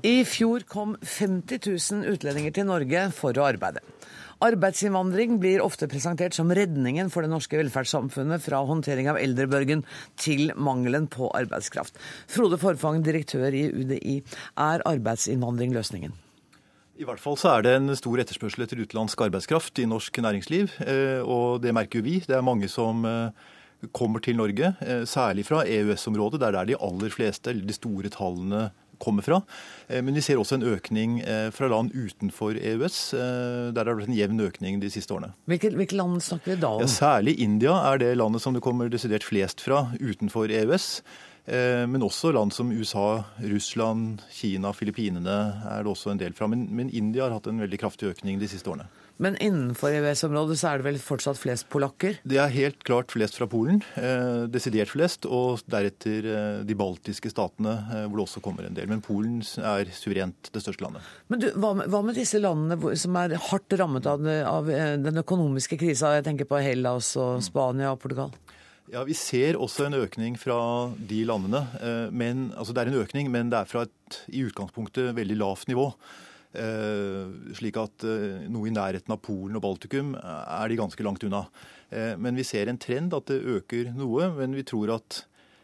I fjor kom 50 000 utlendinger til Norge for å arbeide. Arbeidsinnvandring blir ofte presentert som redningen for det norske velferdssamfunnet fra håndtering av eldrebølgen til mangelen på arbeidskraft. Frode Forfang, direktør i UDI. Er arbeidsinnvandring løsningen? I hvert fall så er det en stor etterspørsel etter utenlandsk arbeidskraft i norsk næringsliv. Eh, og det merker jo vi. Det er mange som eh, kommer til Norge, eh, særlig fra EØS-området, der det er de aller fleste, eller de store tallene kommer fra. Eh, men vi ser også en økning eh, fra land utenfor EØS. Eh, der har det vært en jevn økning de siste årene. Hvilke, hvilke land snakker vi da om? Ja, særlig India er det landet som det kommer desidert flest fra utenfor EØS. Men også land som USA, Russland, Kina, Filippinene er det også en del fra. Men, men India har hatt en veldig kraftig økning de siste årene. Men innenfor EØS-området så er det vel fortsatt flest polakker? Det er helt klart flest fra Polen. Eh, desidert flest. Og deretter eh, de baltiske statene, eh, hvor det også kommer en del. Men Polen er suverent det største landet. Men du, hva, med, hva med, disse landene som er hardt rammet av, av, den økonomiske krisa? Jeg tenker på Hellas og Spania og Portugal. Ja, Vi ser også en økning fra de landene. Men, altså det er en økning, men det er fra et i utgangspunktet veldig lavt nivå. Slik at noe i nærheten av Polen og Baltikum er de ganske langt unna. Men vi ser en trend at det øker noe. Men vi tror at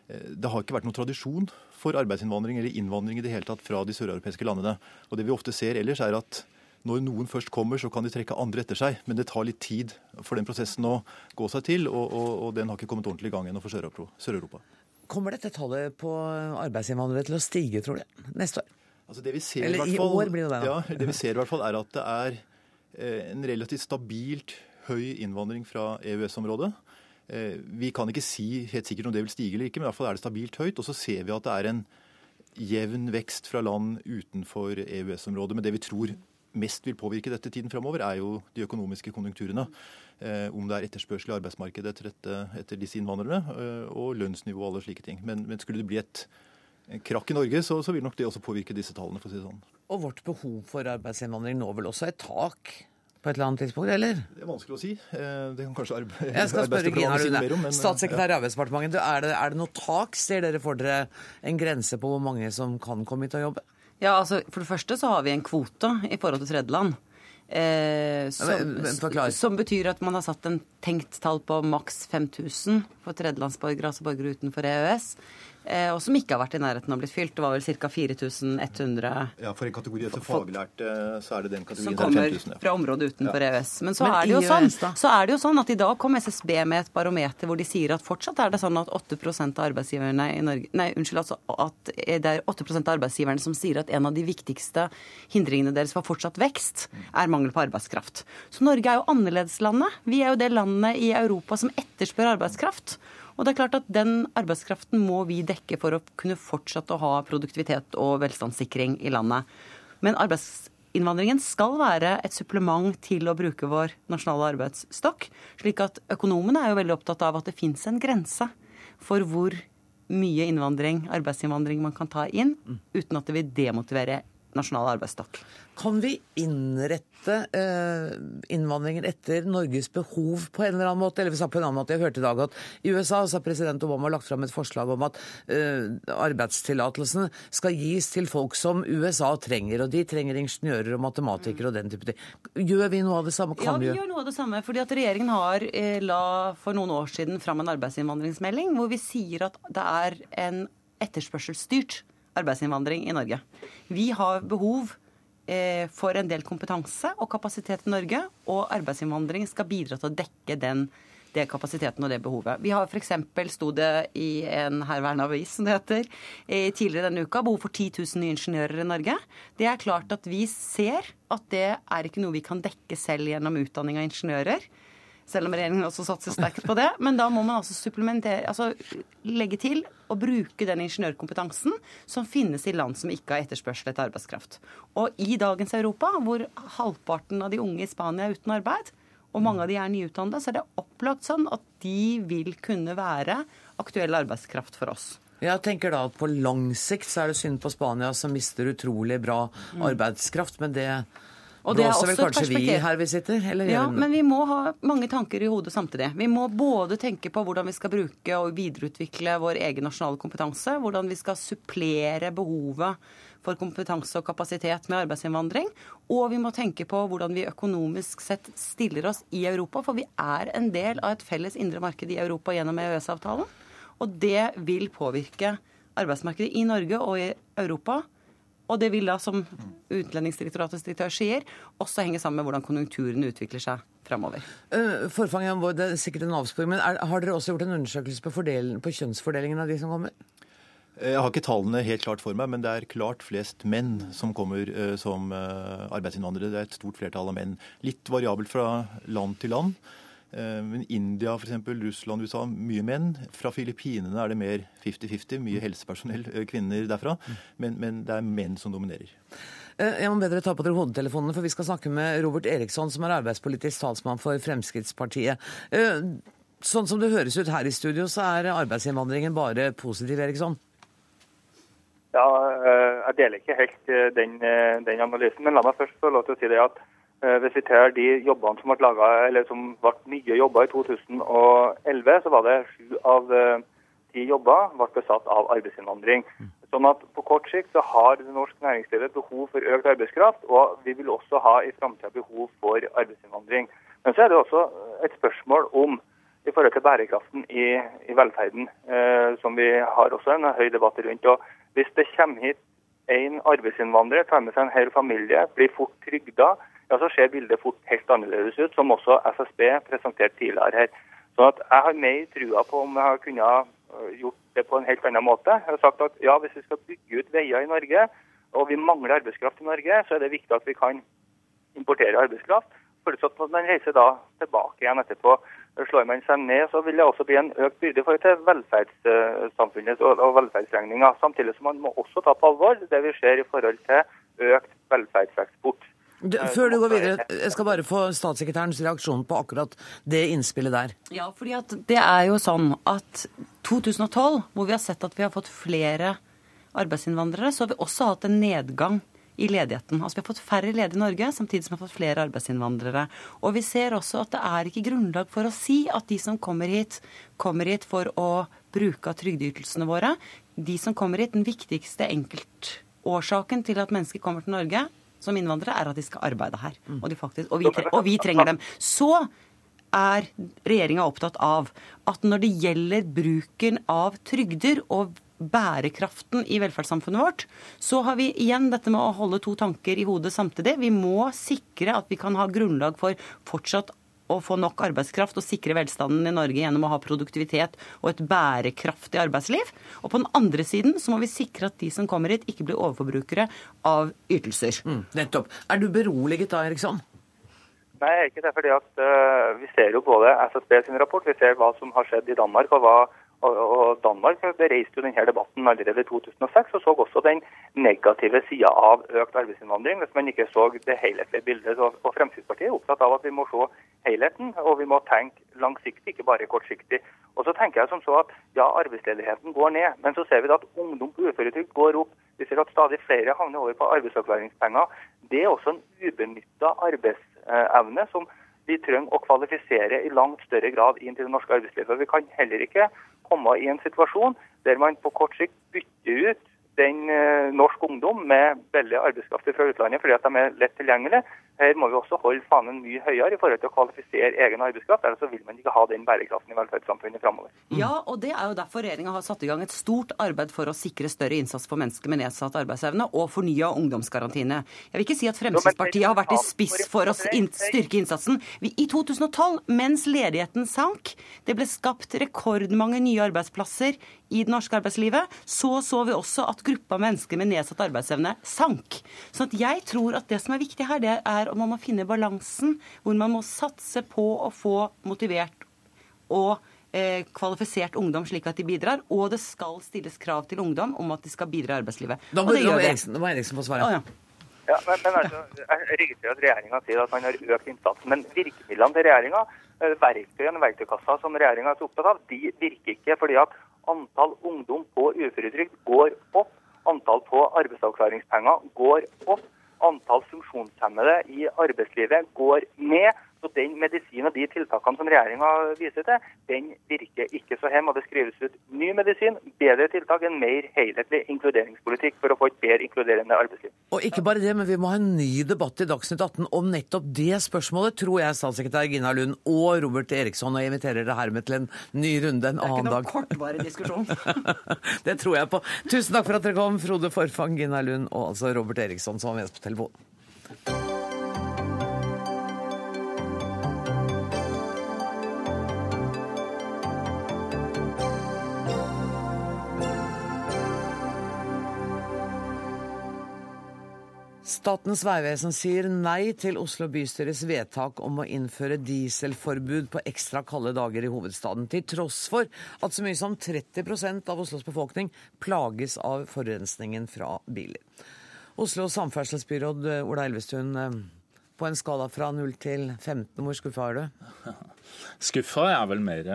det har ikke vært noen tradisjon for arbeidsinnvandring eller innvandring i det hele tatt fra de søreuropeiske landene. Og det vi ofte ser ellers, er at når noen først kommer, så kan de trekke andre etter seg. Men det tar litt tid for den prosessen å gå seg til, og, og, og den har ikke kommet ordentlig i gang ennå for Sør-Europa. Kommer dette tallet på arbeidsinnvandrere til å stige, tror du, neste år? Altså det vi ser Eller i, fall, år blir det det. Ja, det vi ser i hvert fall er at det er eh, en relativt stabilt høy innvandring fra EØS-området. Eh, vi kan ikke si helt sikkert om det vil stige eller ikke, men i hvert fall er det stabilt høyt. Og så ser vi at det er en jevn vekst fra land utenfor EØS-området. Men det vi tror mest vil påvirke dette tiden framover, er jo de økonomiske konjunkturene. Eh, om det er etterspørsel i arbeidsmarkedet etter, etter disse innvandrerne, og lønnsnivå og alle slike ting. Men, men skulle det bli et krakk i Norge, så, så, vil nok det også påvirke disse tallene. for å si det sånn. Og vårt behov for arbeidsinnvandring nå vel også et tak på et eller annet tidspunkt, eller? Det er vanskelig å si. Eh, det kan kanskje arbe Jeg skal spørre Gina Rune. Om, statssekretær i Arbeidsdepartementet. Er det, er det noe tak? Ser dere for dere en grense på hvor mange som kan komme hit og jobbe? Ja, altså For det første så har vi en kvote i forhold til tredjeland. Eh, som, som, betyr at man har satt en tenkt tall på maks 5000 for tredjelandsborgere, altså borgere utenfor EØS. Eh, og som ikke har vært i nærheten av å bli fylt. Det var vel ca. 4100 Ja, For en kategori etter faglærte, så er det den kategorien som kommer 5000, ja. fra området utenfor ja. EØS. Men, så, Men er det jo sånn, så er det jo sånn at i dag kom SSB med et barometer hvor de sier at fortsatt er det sånn at 8% av arbeidsgiverne i Norge Nei, unnskyld, altså at det er 8% av arbeidsgiverne som sier at en av de viktigste hindringene deres for fortsatt vekst er mangel på arbeidskraft. Så Norge er jo annerledeslandet. Vi er jo det landet i Europa som etterspør arbeidskraft. Og det er klart at Den arbeidskraften må vi dekke for å kunne fortsette å ha produktivitet og velstandssikring i landet. Men arbeidsinnvandringen skal være et supplement til å bruke vår nasjonale arbeidsstokk. slik at økonomene er jo veldig opptatt av at det fins en grense for hvor mye innvandring, arbeidsinnvandring man kan ta inn uten at det vil demotivere nasjonal arbeidsstokk. Kan vi innrette eh, innvandringen etter Norges behov på en eller annen måte? Eller vi sa på en annen måte, Jeg hørte i dag at i USA har president Obama lagt fram et forslag om at eh, arbeidstillatelsene skal gis til folk som USA trenger. Og de trenger ingeniører og matematikere og den type ting. Gjør vi noe av det samme? Kan ja, vi gjør noe av det samme. fordi at Regjeringen har eh, la for noen år siden fram en arbeidsinnvandringsmelding hvor vi sier at det er en etterspørselsstyrt arbeidsinnvandring i Norge. Vi har behov eh, for en del kompetanse og kapasitet i Norge, og arbeidsinnvandring skal bidra til å dekke den det kapasiteten og det behovet. Vi har f.eks. sto det i en herværende avis som det heter, tidligere denne uka, behov for 10 000 nye ingeniører i Norge. Det er klart at vi ser at det er ikke noe vi kan dekke selv gjennom utdanning av ingeniører selv om regjeringen også satser sterkt på det. Men da må man altså supplementere, altså legge til og bruke den ingeniørkompetansen som finnes i land som ikke har etterspørsel etter arbeidskraft. Og i dagens Europa, hvor halvparten av de unge i Spania er uten arbeid, og mange av de er nyutdannede, så er det opplagt sånn at de vil kunne være aktuell arbeidskraft for oss. Jeg tenker da at På lang sikt så er det synd på Spania, som mister utrolig bra mm. arbeidskraft. Men det og det er også vel kanskje vi her vi sitter? Eller? Ja, men vi må ha mange tanker i hodet samtidig. Vi må både tenke på hvordan vi skal bruke og videreutvikle vår egen nasjonale kompetanse. Hvordan vi skal supplere behovet for kompetanse og kapasitet med arbeidsinnvandring. Og vi må tenke på hvordan vi økonomisk sett stiller oss i Europa. For vi er en del av et felles indre marked i Europa gjennom EØS-avtalen. Og det vil påvirke arbeidsmarkedet i Norge og i Europa og det vil da, som Utlendingsdirektoratets direktør sier, også henge sammen med hvordan konjunkturene utvikler seg framover. Uh, Forfanget vår, det er sikkert en avsporing, men er, har dere også gjort en undersøkelse på, på kjønnsfordelingen av de som kommer? Jeg har ikke tallene helt klart for meg, men det er klart flest menn som kommer uh, som arbeidsinnvandrere. Det er et stort flertall av menn. Litt variabelt fra land til land. Eh, men India, for eksempel, Russland, USA, mye menn. Fra Filippinene er det mer 50-50, mye helsepersonell, eh, kvinner derfra. Men, men, det er menn som dominerer. Eh, jeg må bedre ta på dere hodetelefonene, for vi skal snakke med Robert Eriksson, som er arbeidspolitisk talsmann for Fremskrittspartiet. Sånn som det høres ut her i studio, så er arbeidsinnvandringen bare positiv, Eriksson? Ja, jeg deler ikke helt den, den analysen. Men la meg først få lov til å si det at Hvis vi tar de jobbene som ble, laget, eller som ble nye jobber i 2011, så var det sju av eh, ti jobber ble besatt av arbeidsinnvandring. Sånn at På kort sikt så har det norsk næringslivet behov for økt arbeidskraft, og vi vil også ha i framtida behov for arbeidsinnvandring. Men så er det også et spørsmål om i forhold til bærekraften i, i velferden, eh, som vi har også en høy debatt rundt. Og Hvis det kommer hit en arbeidsinnvandrer, tar med seg en hel familie, blir fort trygda, ja, så ser bildet fort helt annerledes ut, som også SSB presenterte tidligere her. Så Jeg har mer trua på om jeg har kunnet øh, gjort det på en helt annen måte. Jeg har sagt at ja, Hvis vi skal bygge ut veier i Norge, og vi mangler arbeidskraft i Norge, så er det viktig at vi kan importere arbeidskraft. Forutsatt at man reiser da tilbake igjen etterpå. Slår man seg ned, så vil det også bli en økt byrde for til velferdssamfunnet og velferdsregninga. Samtidig som man må også ta på alvor det vi ser i forhold til økt velferdseksport. Du, før du går videre, jeg skal bare få statssekretærens reaksjon på akkurat det innspillet der. Ja, fordi at det er jo sånn at 2012, hvor vi har sett at vi har fått flere arbeidsinnvandrere, så har vi også hatt en nedgang i ledigheten. Altså Vi har fått færre ledige i Norge, samtidig som vi har fått flere arbeidsinnvandrere. Og vi ser også at det er ikke grunnlag for å si at de som kommer hit, kommer hit for å bruke av trygdeytelsene våre. De som kommer hit, den viktigste enkeltårsaken til at mennesker kommer til Norge som innvandrere, er at de skal arbeide her. Og, de faktisk, og, vi, tre, og vi trenger dem. Så er regjeringa opptatt av at når det gjelder bruken av trygder og bærekraften i velferdssamfunnet vårt, så har vi igjen dette med å holde to tanker i hodet samtidig. Vi må sikre at vi kan ha grunnlag for fortsatt å få nok arbeidskraft og sikre velstanden i Norge gjennom å ha produktivitet og et bærekraftig arbeidsliv. Og på den andre siden så må vi sikre at de som kommer hit, ikke blir overforbrukere av ytelser. Mm, nettopp. Er du beroliget da, Eriksson? Nei, jeg er ikke det. fordi at uh, Vi ser jo både SSB sin rapport, vi ser hva som har skjedd i Danmark. og hva og, Danmark bereiste jo denne debatten allerede i 2006 og så også den negative sida av økt arbeidsinnvandring, hvis man ikke så det helhetlige bildet. Og Fremskrittspartiet er opptatt av at vi må se helheten, og vi må tenke langsiktig, ikke bare kortsiktig. Og så tenker jeg som så at ja, arbeidsledigheten går ned, men så ser vi at ungdom på uføretrygd går opp. Vi ser at stadig flere havner over på arbeidsavklaringspenger. Det er også en ubenytta arbeidsevne som vi trenger å kvalifisere i langt større grad inn til det norske arbeidslivet. Vi kan heller ikke komme i en situasjon der man på kort sikt bytter ut den eh, norsk ungdom med billig arbeidskraft fra utlandet fordi at de er lett tilgjengelige. Her må vi også holde fanen mye høyere i forhold til å kvalifisere egen arbeidskraft. Ellers så vil man ikke ha den bærekraften i velferdssamfunnet framover. Ja, og det er jo derfor regjeringa har satt i gang et stort arbeid for å sikre større innsats for mennesker med nedsatt arbeidsevne og fornya ungdomsgarantiene. Jeg vil ikke si at Fremskrittspartiet har vært i spiss for å styrke innsatsen. I 2012, mens ledigheten sank, det ble skapt rekordmange nye arbeidsplasser i det norske arbeidslivet, så så vi også at gruppa mennesker med nedsatt arbeidsevne sank. Så jeg tror at det som er viktig her, det er om man må finne balansen hvor man må satse på å få motivert og eh, kvalifisert ungdom slik at de bidrar, og det skal stilles krav til ungdom om at de skal bidra i arbeidslivet. Da må, Eriksen, da må Eriksen få svare. Oh, ja. Ja, men, men altså, Jeg registrerer at regjeringa sier at man har økt innsatsen. Men virkemidlene til regjeringa, verktøyene og verktøykassa som regjeringa er så opptatt av, de virker ikke. fordi at antall ungdom på uføretrygd går opp. Antall på arbeidsavklaringspenger går opp. Antall funksjonshemmede i arbeidslivet går ned. Så den medisinen og de tiltakene som regjeringa viser til, den virker ikke. Så hjemme. Og det skrives ut ny medisin, bedre tiltak, en mer helhetlig inkluderingspolitikk for å få et bedre inkluderende arbeidsliv. Og ikke bare det, men vi må ha en ny debatt i Dagsnytt 18 om nettopp det spørsmålet, tror jeg statssekretær Gina Lund og Robert Eriksson, og jeg inviterer dere hermed til en ny runde en annen dag. Det er ikke noen kortvarig diskusjon. det tror jeg på. Tusen takk for at dere kom, Frode Forfang, Gina Lund og altså Robert Eriksson, som var med oss på telefonen. Statens vegvesen sier nei til Oslo bystyres vedtak om å innføre dieselforbud på ekstra kalde dager i hovedstaden, til tross for at så mye som 30 av Oslos befolkning plages av forurensningen fra biler. Oslos samferdselsbyråd Ola Elvestuen, på en skala fra 0 til 15, hvor skuffa er du? Skuffa er vel mer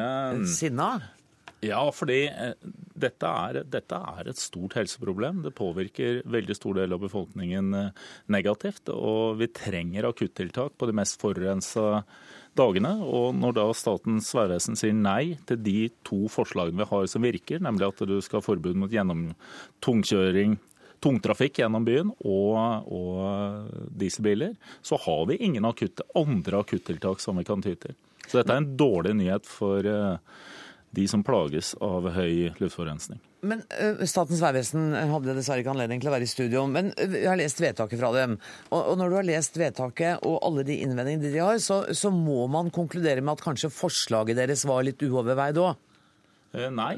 Sinna? Ja, fordi dette er, dette er, et stort helseproblem. Det påvirker veldig stor del av befolkningen eh, negativt. Og vi trenger akuttiltak på de mest forurensa dagene. Og når da Statens vegvesen sier nei til de to forslagene vi har som virker, nemlig at du skal ha forbud mot gjennom tungkjøring tungtrafikk gjennom byen og, og, dieselbiler, så har vi ingen akutte, andre akuttiltak som vi kan ty til. Så dette er en dårlig nyhet for uh, de som plages av høy luftforurensning. Men uh, Statens vegvesen hadde dessverre ikke anledning til å være i studio. Men uh, jeg har lest vedtaket fra dem. Og, og, når du har lest vedtaket og alle de innvendingene de har, så, så, må man konkludere med at kanskje forslaget deres var litt uoverveid òg? Uh, nei.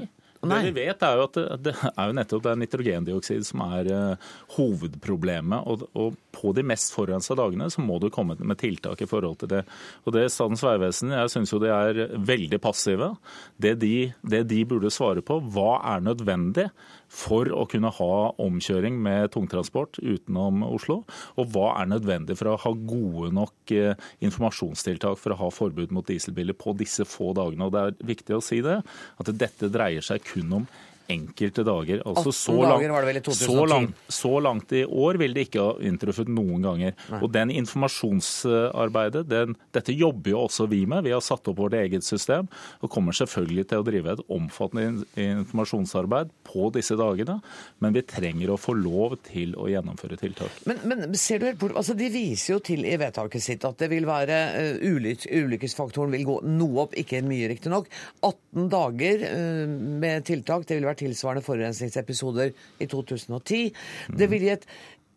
Det vi vet er jo at det, det er jo nettopp det er nitrogendioksid som er uh, hovedproblemet. Og, og, på de mest forurensa dagene så må du komme med tiltak i forhold til det. Og det Statens vegvesen jeg synes jo de er veldig passive. Det de, det de burde svare på, hva er nødvendig for å kunne ha omkjøring med tungtransport utenom Oslo? Og hva er nødvendig for å ha gode nok eh, informasjonstiltak for å ha forbud mot dieselbiler på disse få dagene? Og det er viktig å si det, at dette dreier seg kun om enkelte dager. Altså så, 2010. Så langt, så langt, i år vil det ikke ha inntruffet noen ganger. Nei. Og den informasjonsarbeidet, den, dette jobber jo også vi med. Vi har satt opp vårt eget system og kommer selvfølgelig til å drive et omfattende informasjonsarbeid på disse dagene. Men vi trenger å få lov til å gjennomføre tiltak. Men, men ser du helt bort, altså De viser jo til i vedtaket sitt at det vil være uh, ulyk, ulykkesfaktoren vil gå noe opp, ikke mye riktignok. 18 dager uh, med tiltak. det vil være vært tilsvarende forurensningsepisoder i 2010. Det vil gi et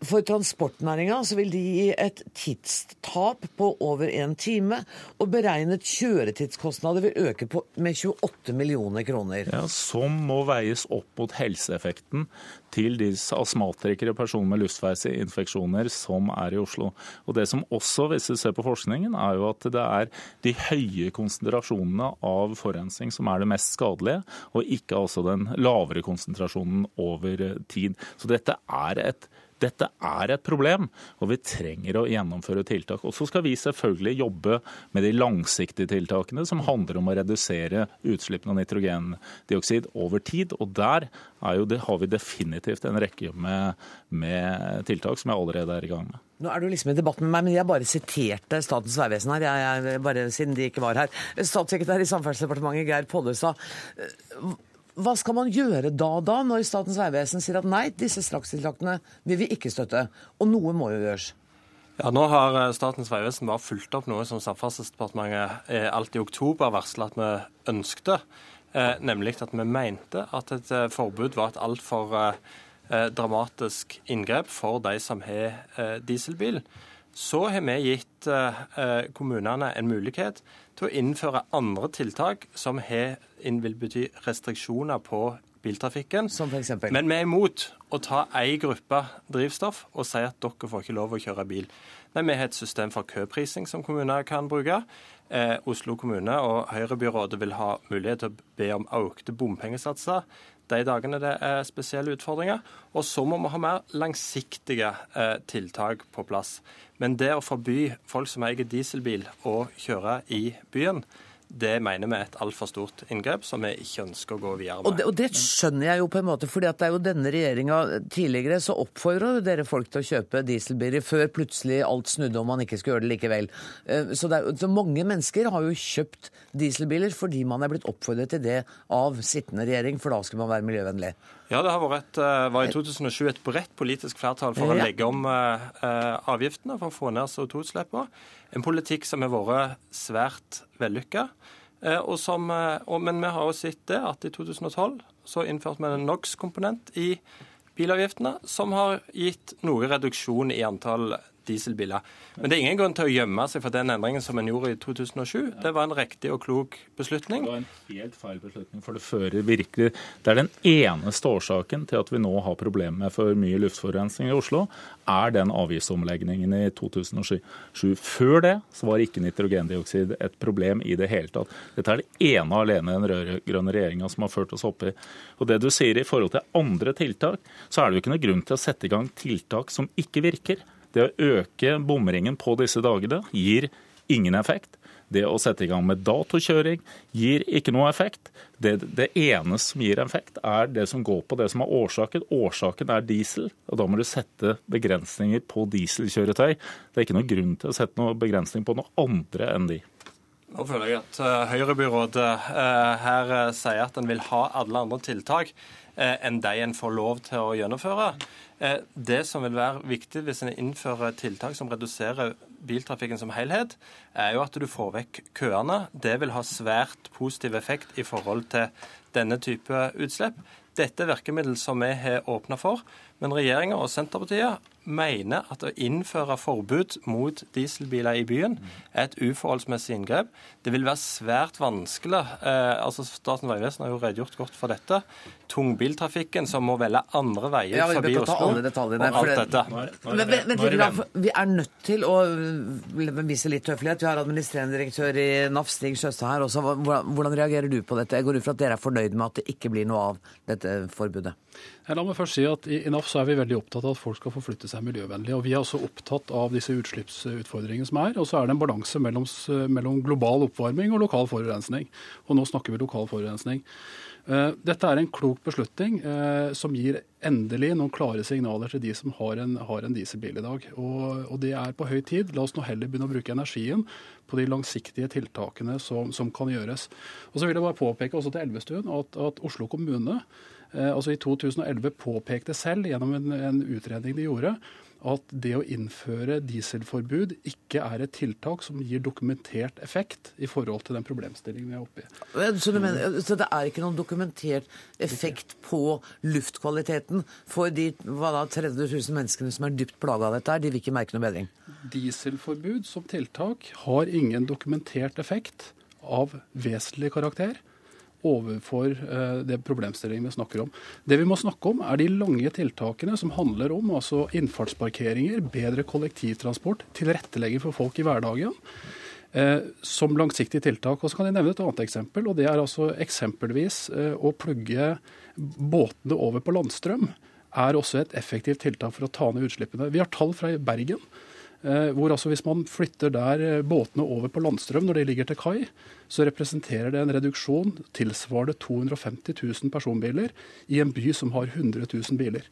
for transportnæringa vil de gi et tidstap på over en time, og beregnet kjøretidskostnader vil øke med 28 millioner kroner. Ja, Som må veies opp mot helseeffekten til de astmatikere og personer med luftveisinfeksjoner som er i Oslo. Og Det som også, hvis du ser på forskningen, er jo at det er de høye konsentrasjonene av forurensning som er det mest skadelige, og ikke altså den lavere konsentrasjonen over tid. Så dette er et dette er et problem, og vi trenger å gjennomføre tiltak. Og så skal vi selvfølgelig jobbe med de langsiktige tiltakene, som handler om å redusere utslippene av nitrogendioksid over tid. Og der det, har vi definitivt en rekke med, med, tiltak som jeg allerede er i gang med. Nå er du liksom i debatt med meg, men jeg bare siterte Statens vegvesen her, jeg, jeg, bare siden de ikke var her. Statssekretær i Samferdselsdepartementet Geir Pollestad. Hva skal man gjøre da, da, når Statens vegvesen sier at nei, disse strakstiltakene vil vi ikke støtte, og noe må jo gjøres? Ja, Nå har eh, Statens vegvesen bare fulgt opp noe som Samferdselsdepartementet eh, alt i oktober varsla at vi ønskte, eh, nemlig at vi mente at et forbud var et altfor dramatisk inngrep for de som har dieselbil. Så har vi gitt kommunene en mulighet til å innføre andre tiltak som vil bety restriksjoner på biltrafikken. Men vi er imot å ta ei gruppe drivstoff og si at dere får ikke lov å kjøre bil. Nei, Vi har et system for køprising som kommuner kan bruke. Eh, Oslo kommune og Høyrebyrådet vil ha mulighet til å be om økte bompengesatser de dagene det er spesielle utfordringer. Og så må vi ha mer langsiktige eh, tiltak på plass. Men det å forby folk som eier dieselbil å kjøre i byen, det mener vi er et altfor stort inngrep som vi ikke ønsker å gå videre med. Og det, og det skjønner jeg jo på en måte, for det er jo denne regjeringa Tidligere så oppfordra dere folk til å kjøpe dieselbiler, før plutselig alt snudde om man ikke skulle gjøre det likevel. Eh, så, det er, så mange mennesker har jo kjøpt dieselbiler fordi man er blitt oppfordret til det av sittende regjering, for da skulle man være miljøvennlig. Ja, det vært, eh, var i 2007 et bredt politisk flertall for å legge om eh, avgiftene for å få ned CO2-utslippene. En politikk som har vært svært vellykka. Eh, men vi har også sett det at i 2012 så innførte vi en NOx-komponent i bilavgiftene, som har gitt noe reduksjon i antall dieselbiler. Men det er ingen grunn til å gjemme seg for den endringen som en gjorde i 2007. Det var en riktig og klok beslutning. Det var en helt feil beslutning, for det fører virkelig Det er den eneste årsaken til at vi nå har problemer med for mye luftforurensning i Oslo, er den avgiftsomleggingen i 2007. Før det så var ikke nitrogendioksid et problem i det hele tatt. Dette er det ene og alene den rød-grønne regjeringa som har ført oss oppi. Og det du sier i forhold til andre tiltak, så er det jo ikke noe grunn til å sette i gang tiltak som ikke virker. Det å øke bomringen på disse dagene gir ingen effekt. Det å sette i gang med datokjøring gir ikke noe effekt. Det, det eneste som gir effekt, er det som går på det som er årsaken. Årsaken er diesel, og da må du sette begrensninger på dieselkjøretøy. Det er ikke noen grunn til å sette noen begrensning på noe andre enn de. Nå føler jeg at uh, Høyrebyrådet uh, her uh, sier at en vil ha alle andre tiltak enn de en får lov til å gjennomføre. Det som vil være viktig hvis en innfører tiltak som reduserer biltrafikken som helhet, er jo at du får vekk køene. Det vil ha svært positiv effekt i forhold til denne type utslipp. Dette er virkemiddel som vi har åpna for, men regjeringa og Senterpartiet mener at å innføre forbud mot dieselbiler i byen er et uforholdsmessig inngrep. Det vil være svært vanskelig. Eh, altså Statens vegvesen har jo redegjort godt for dette. Tungbiltrafikken som må velge andre veier ja, forbi Oslo. Alle detaljene, og alt dette. Men, vent, vent, litt, vi er nødt til å vise litt høflighet. Vi har administrerende direktør i NAF, Stig Sjøstad her også. Hvordan, hvordan reagerer du på dette? Jeg går ut fra at dere er fornøyd med at det ikke blir noe av dette forbudet? La meg først si at I NAF så er vi veldig opptatt av at folk skal forflytte seg miljøvennlig. og Vi er også opptatt av disse utslippsutfordringene som er. Og så er det en balanse mellom, mellom, global oppvarming og lokal forurensning. Og nå snakker vi lokal forurensning. Eh, dette er en klok beslutning eh, som gir endelig noen klare signaler til de som har en, har en dieselbil i dag. Og, og, det er på høy tid. La oss nå heller begynne å bruke energien på de langsiktige tiltakene som, som kan gjøres. Og så vil jeg bare påpeke også til Elvestuen at, at Oslo kommune Eh, altså I 2011 påpekte selv gjennom en, en utredning de gjorde, at det å innføre dieselforbud ikke er et tiltak som gir dokumentert effekt i forhold til den problemstillingen vi er oppe i. Så, mener, så, det er ikke noen dokumentert effekt på luftkvaliteten for de da, 30 000 menneskene som er dypt plaga av dette? her, De vil ikke merke noe bedring? Dieselforbud som tiltak har ingen dokumentert effekt av vesentlig karakter overfor eh, det problemstillingen vi snakker om. Det vi må snakke om, er de lange tiltakene som handler om altså innfartsparkeringer, bedre kollektivtransport, tilrettelegging for folk i hverdagen. Eh, som langsiktige tiltak. Og så kan jeg nevne et annet eksempel. og Det er altså eksempelvis eh, å plugge båtene over på landstrøm. er også et effektivt tiltak for å ta ned utslippene. Vi har tall fra Bergen. hvor altså Hvis man flytter der båtene over på landstrøm når de ligger til kai, så representerer det en reduksjon tilsvarende 250 000 personbiler i en by som har 100 000 biler.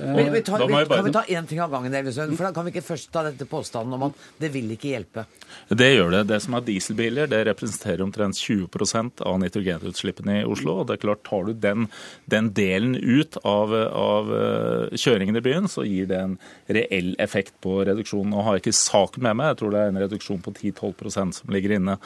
Men, vi tar, vi, kan vi ta én ting av gangen, Elvesund? For da kan vi ikke først ta dette påstanden om at det vil ikke hjelpe. Det gjør det. Det som er dieselbiler, det representerer omtrent 20% av nitrogenutslippene i Oslo. og det er klart, Tar du den, den delen ut av, av, eh, kjøringen i byen, så gir det en reell effekt på reduksjonen. Nå har jeg ikke saken med meg, jeg tror det er en reduksjon på 10-12% som ligger inne.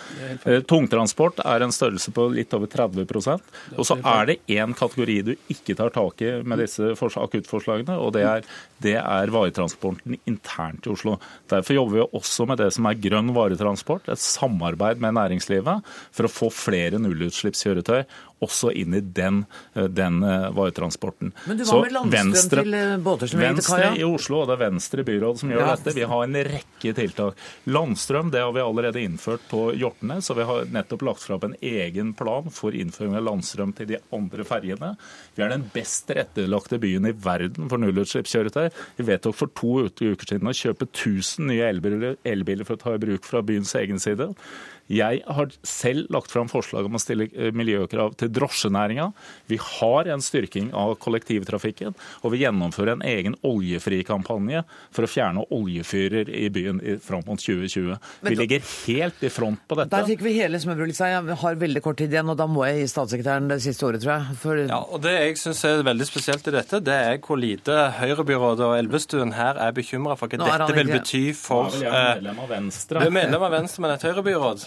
Tungtransport er en størrelse på litt over 30% Og så er det én kategori du ikke tar tak i med disse akuttforslagene, og det er, det er varetransporten internt i Oslo. Derfor jobber vi også med det som er grønn varetransport, et samarbeid med næringslivet for å få flere nullutslippskjøretøy også inn i den, eh, den eh, varetransporten. Men du var med landstrøm til eh, båter som gikk til kaia? Venstre i Oslo, og det er Venstre byråd som gjør ja. dette. Vi har en rekke tiltak. Landstrøm det har vi allerede innført på Hjortene, så vi har nettopp lagt fram en egen plan for innføring av landstrøm til de andre ferjene. Vi er den best tilrettelagte byen i verden for nullutslippskjøretøy. Vi vedtok for to uker siden å kjøpe 1000 nye elbiler, elbiler for å ta i bruk fra byens egen side. Jeg har selv lagt fram forslag om å stille eh, miljøkrav til drosjenæringa. Vi har en styrking av kollektivtrafikken, og vi gjennomfører en egen oljefri-kampanje for å fjerne oljefyrer i byen fram mot 2020. Vi ligger helt i front på dette. Der fikk vi hele smørbrødlista. Jeg har veldig kort tid igjen, og da må jeg gi statssekretæren det siste året, tror jeg. For... Ja, og Det jeg syns er veldig spesielt i dette, det er hvor lite Høyrebyrådet og Elvestuen her er bekymra for hva dette vil bety for Nå er vel medlem av Venstre. Du er medlem av Venstre, men et Høyrebyråd.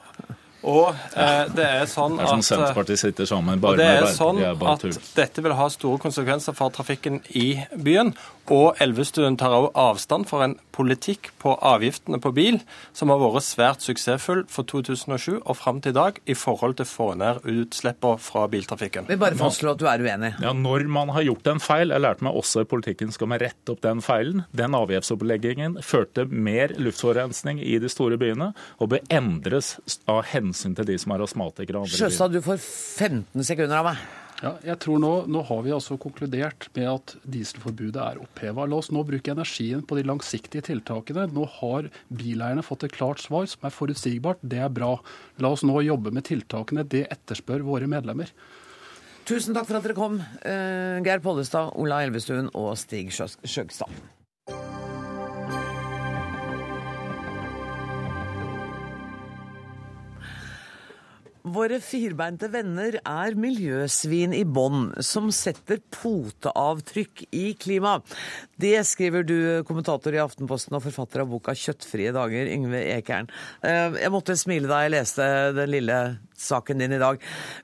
Og eh, det er sånn at, det er Senterpartiet sitter sammen, bare det er sånn at dette vil ha store konsekvenser for trafikken i byen. Og Elvestuen tar også avstand for en politikk på avgiftene på bil som har vært svært suksessfull for 2007 og fram til i dag i forhold til å få ned utslippene fra biltrafikken. Vi bare fastslå at du er uenig. Ja, Når man har gjort en feil, jeg lærte meg også i politikken skal man rette opp den feilen. Den avgiftsoppleggingen førte mer luftforurensning i de store byene og bør endres av hensyn til de som er astmatikere. Sjøstad, du får 15 sekunder av meg. Ja, jeg tror nå, nå har vi altså konkludert med at dieselforbudet er oppheva. La oss nå bruke energien på de langsiktige tiltakene. Nå har bileierne fått et klart svar som er forutsigbart. Det er bra. La oss nå jobbe med tiltakene. Det etterspør våre medlemmer. Tusen takk for at dere kom, eh, Geir Pollestad, Ola Elvestuen og Stig Skjøgstad. Våre firbeinte venner er miljøsvin i bånn, som setter poteavtrykk i klima. Det skriver du, kommentator i Aftenposten og forfatter av boka 'Kjøttfrie dager', Yngve Ekern. Eh, jeg måtte smile da jeg leste den lille saken din i dag.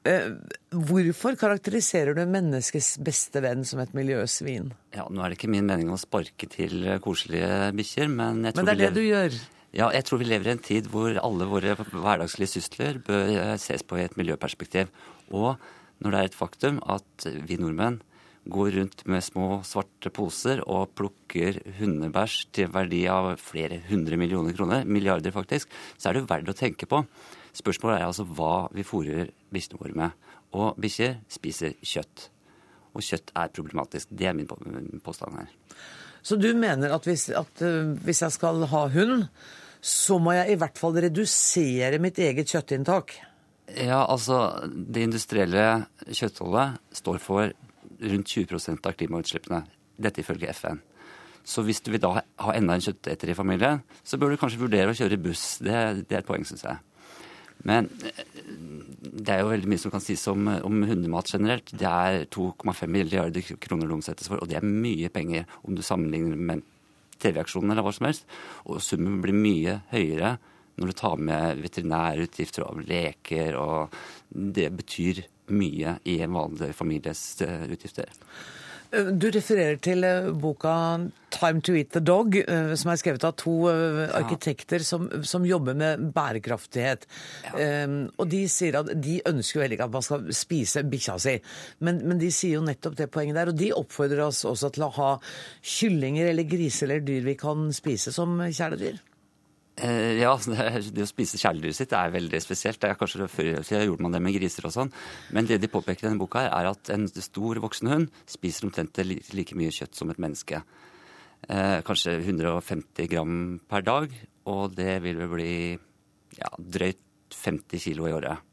Eh, hvorfor karakteriserer du menneskets beste venn som et miljøsvin? Ja, Nå er det ikke min mening å sparke til koselige bikkjer, men jeg tror Men det er det du gjør? Ja, jeg tror vi lever i en tid hvor alle våre hverdagslige sysler bør eh, ses på i et miljøperspektiv. Og når det er et faktum at vi nordmenn går rundt med små svarte poser og plukker hundebæsj til verdi av flere hundre millioner kroner, milliarder faktisk, så er det jo verdt å tenke på. Spørsmålet er altså hva vi fôrer bikkjene våre med. Og bikkjer spiser kjøtt. Og kjøtt er problematisk. Det er min påstand her. Så du mener at hvis, at uh, hvis jeg skal ha hund, så må jeg i hvert fall redusere mitt eget kjøttinntak? Ja, altså det industrielle kjøttholdet står for rundt 20% av klimautslippene. Dette ifølge FN. Så hvis du vil da ha enda en kjøtteter i familien, så bør du kanskje vurdere å kjøre buss. Det, det er et poeng, syns jeg. Men eh, det er jo veldig mye som kan sies om, om hundemat generelt. Det er 2,5 milliarder kroner det omsettes for, og det er mye penger om du sammenligner med TV-aksjonen eller hva som helst. Og summen blir mye høyere når du tar med veterinærutgifter og leker, og det betyr mye i en vanlig families eh, utgifter. Du refererer til eh, boka 'Time to Eat the Dog', eh, som er skrevet av to eh, arkitekter som, som jobber med bærekraftighet. Ja. Og de sier at de ønsker jo heller ikke at man skal spise bikkja si, men, men, de sier jo nettopp det poenget der. Og de oppfordrer oss også til å ha kyllinger eller griser eller dyr vi kan spise som kjæledyr. Eh, ja, det, å spise kjæledyret sitt er veldig spesielt. Det er kanskje Før gjorde man det med griser og sånn. Men det de påpeker i denne boka, her, er at en stor voksen hund spiser omtrent like mye kjøtt som et menneske. Eh, kanskje 150 gram per dag, og det vil vel bli ja, drøyt 50 kilo i året.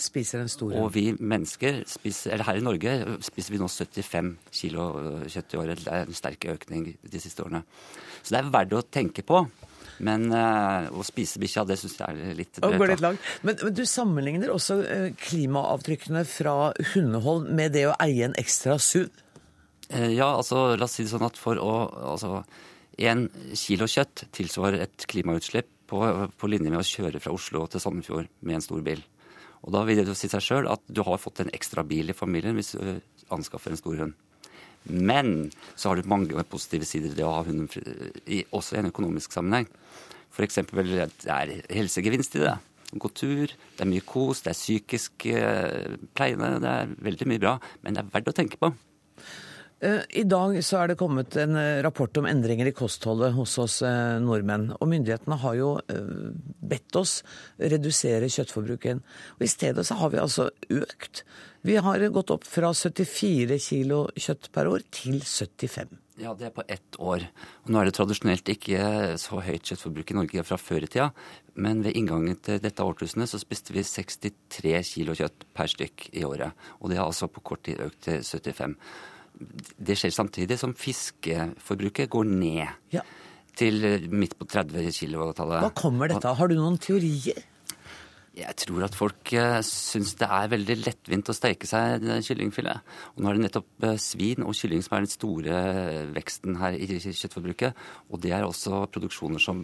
Spiser en stor Og vi mennesker, spiser, eller her i Norge, spiser vi nå 75 kilo kjøtt i året. Det er en sterk økning de siste årene. Så det er verdt å tenke på. Men uh, å spise bikkja, det syns jeg er litt drøyt. Litt langt. Men, men, du sammenligner også uh, klimaavtrykkene fra hundehold med det å eie en ekstra SUV? Uh, ja, altså la oss si det sånn at for å altså, En kilo kjøtt tilsvarer et klimautslipp på, på linje med å kjøre fra Oslo til Sandefjord med en stor bil. Og da vil det jo si seg sjøl at du har fått en ekstra bil i familien hvis du anskaffer en stor hund. Men så har du mange positive sider det å ha hund, også i en økonomisk sammenheng. F.eks. det er helsegevinst i det. Gå tur, det er mye kos, det er psykisk eh, pleiende, det er veldig mye bra. Men det er verdt å tenke på. Eh, I dag så er det kommet en eh, rapport om endringer i kostholdet hos oss nordmenn. Og myndighetene har jo bedt oss redusere kjøttforbruket. Og i stedet så har vi altså økt. Vi har gått opp fra 74 kilo kjøtt per år til 75. Ja, det er på ett år. Og nå er det tradisjonelt ikke så høyt kjøttforbruk i Norge fra før i tida. Men ved inngangen til dette årtusenet så spiste vi 63 kilo kjøtt per stykk i året. Og det har altså på kort tid økt til 75 det skjer samtidig som fiskeforbruket går ned. Ja. Til midt på 30 kilo-tallet. Hva kommer dette av? Har du noen teorier? Jeg tror at folk uh, syns det er veldig lettvint å steike seg kyllingfilet. Og nå er det nettopp uh, svin og kylling som er den store veksten her i kjøttforbruket. Og det er også produksjoner som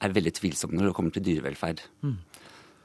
er veldig tvilsomme når det kommer til dyrevelferd. Mm.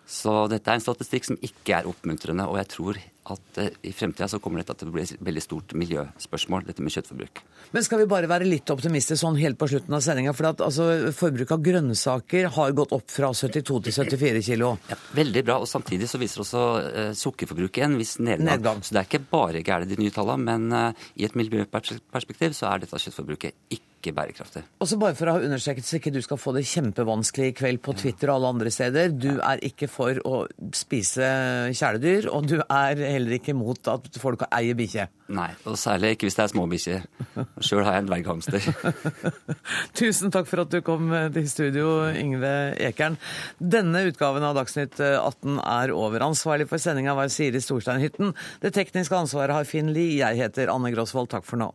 Så dette er en statistikk som ikke er oppmuntrende, og jeg tror at eh, i fremtida så kommer dette til å bli et veldig stort miljøspørsmål, dette med kjøttforbruk. Men skal vi bare være litt optimistiske sånn helt på slutten av sendinga? For at altså, forbruket av grønnsaker har gått opp fra 72 til 74 kilo. Ja, veldig bra. Og samtidig så viser også uh, sukkerforbruket en viss nedgang. nedgang. Så det er ikke bare gærent de nye tallene, men uh, i et miljøperspektiv så er dette kjøttforbruket ikke ikke bærekraftig. Og så bare for å ha understreket, så ikke du skal få det kjempevanskelig i kveld på Twitter og alle andre steder. Du er ikke for å spise kjæledyr, og du er heller ikke imot at folk eier bikkje. Nei, og særlig ikke hvis det er små bikkjer. Sjøl har jeg en dverghamster. Tusen takk for at du kom til studio, Yngve Ekern. Denne utgaven av Dagsnytt 18 er over. Ansvarlig for sendinga var Siri Storsteinhytten. Det tekniske ansvaret har Finn Lie. Jeg heter Anne Grosvold. Takk for nå.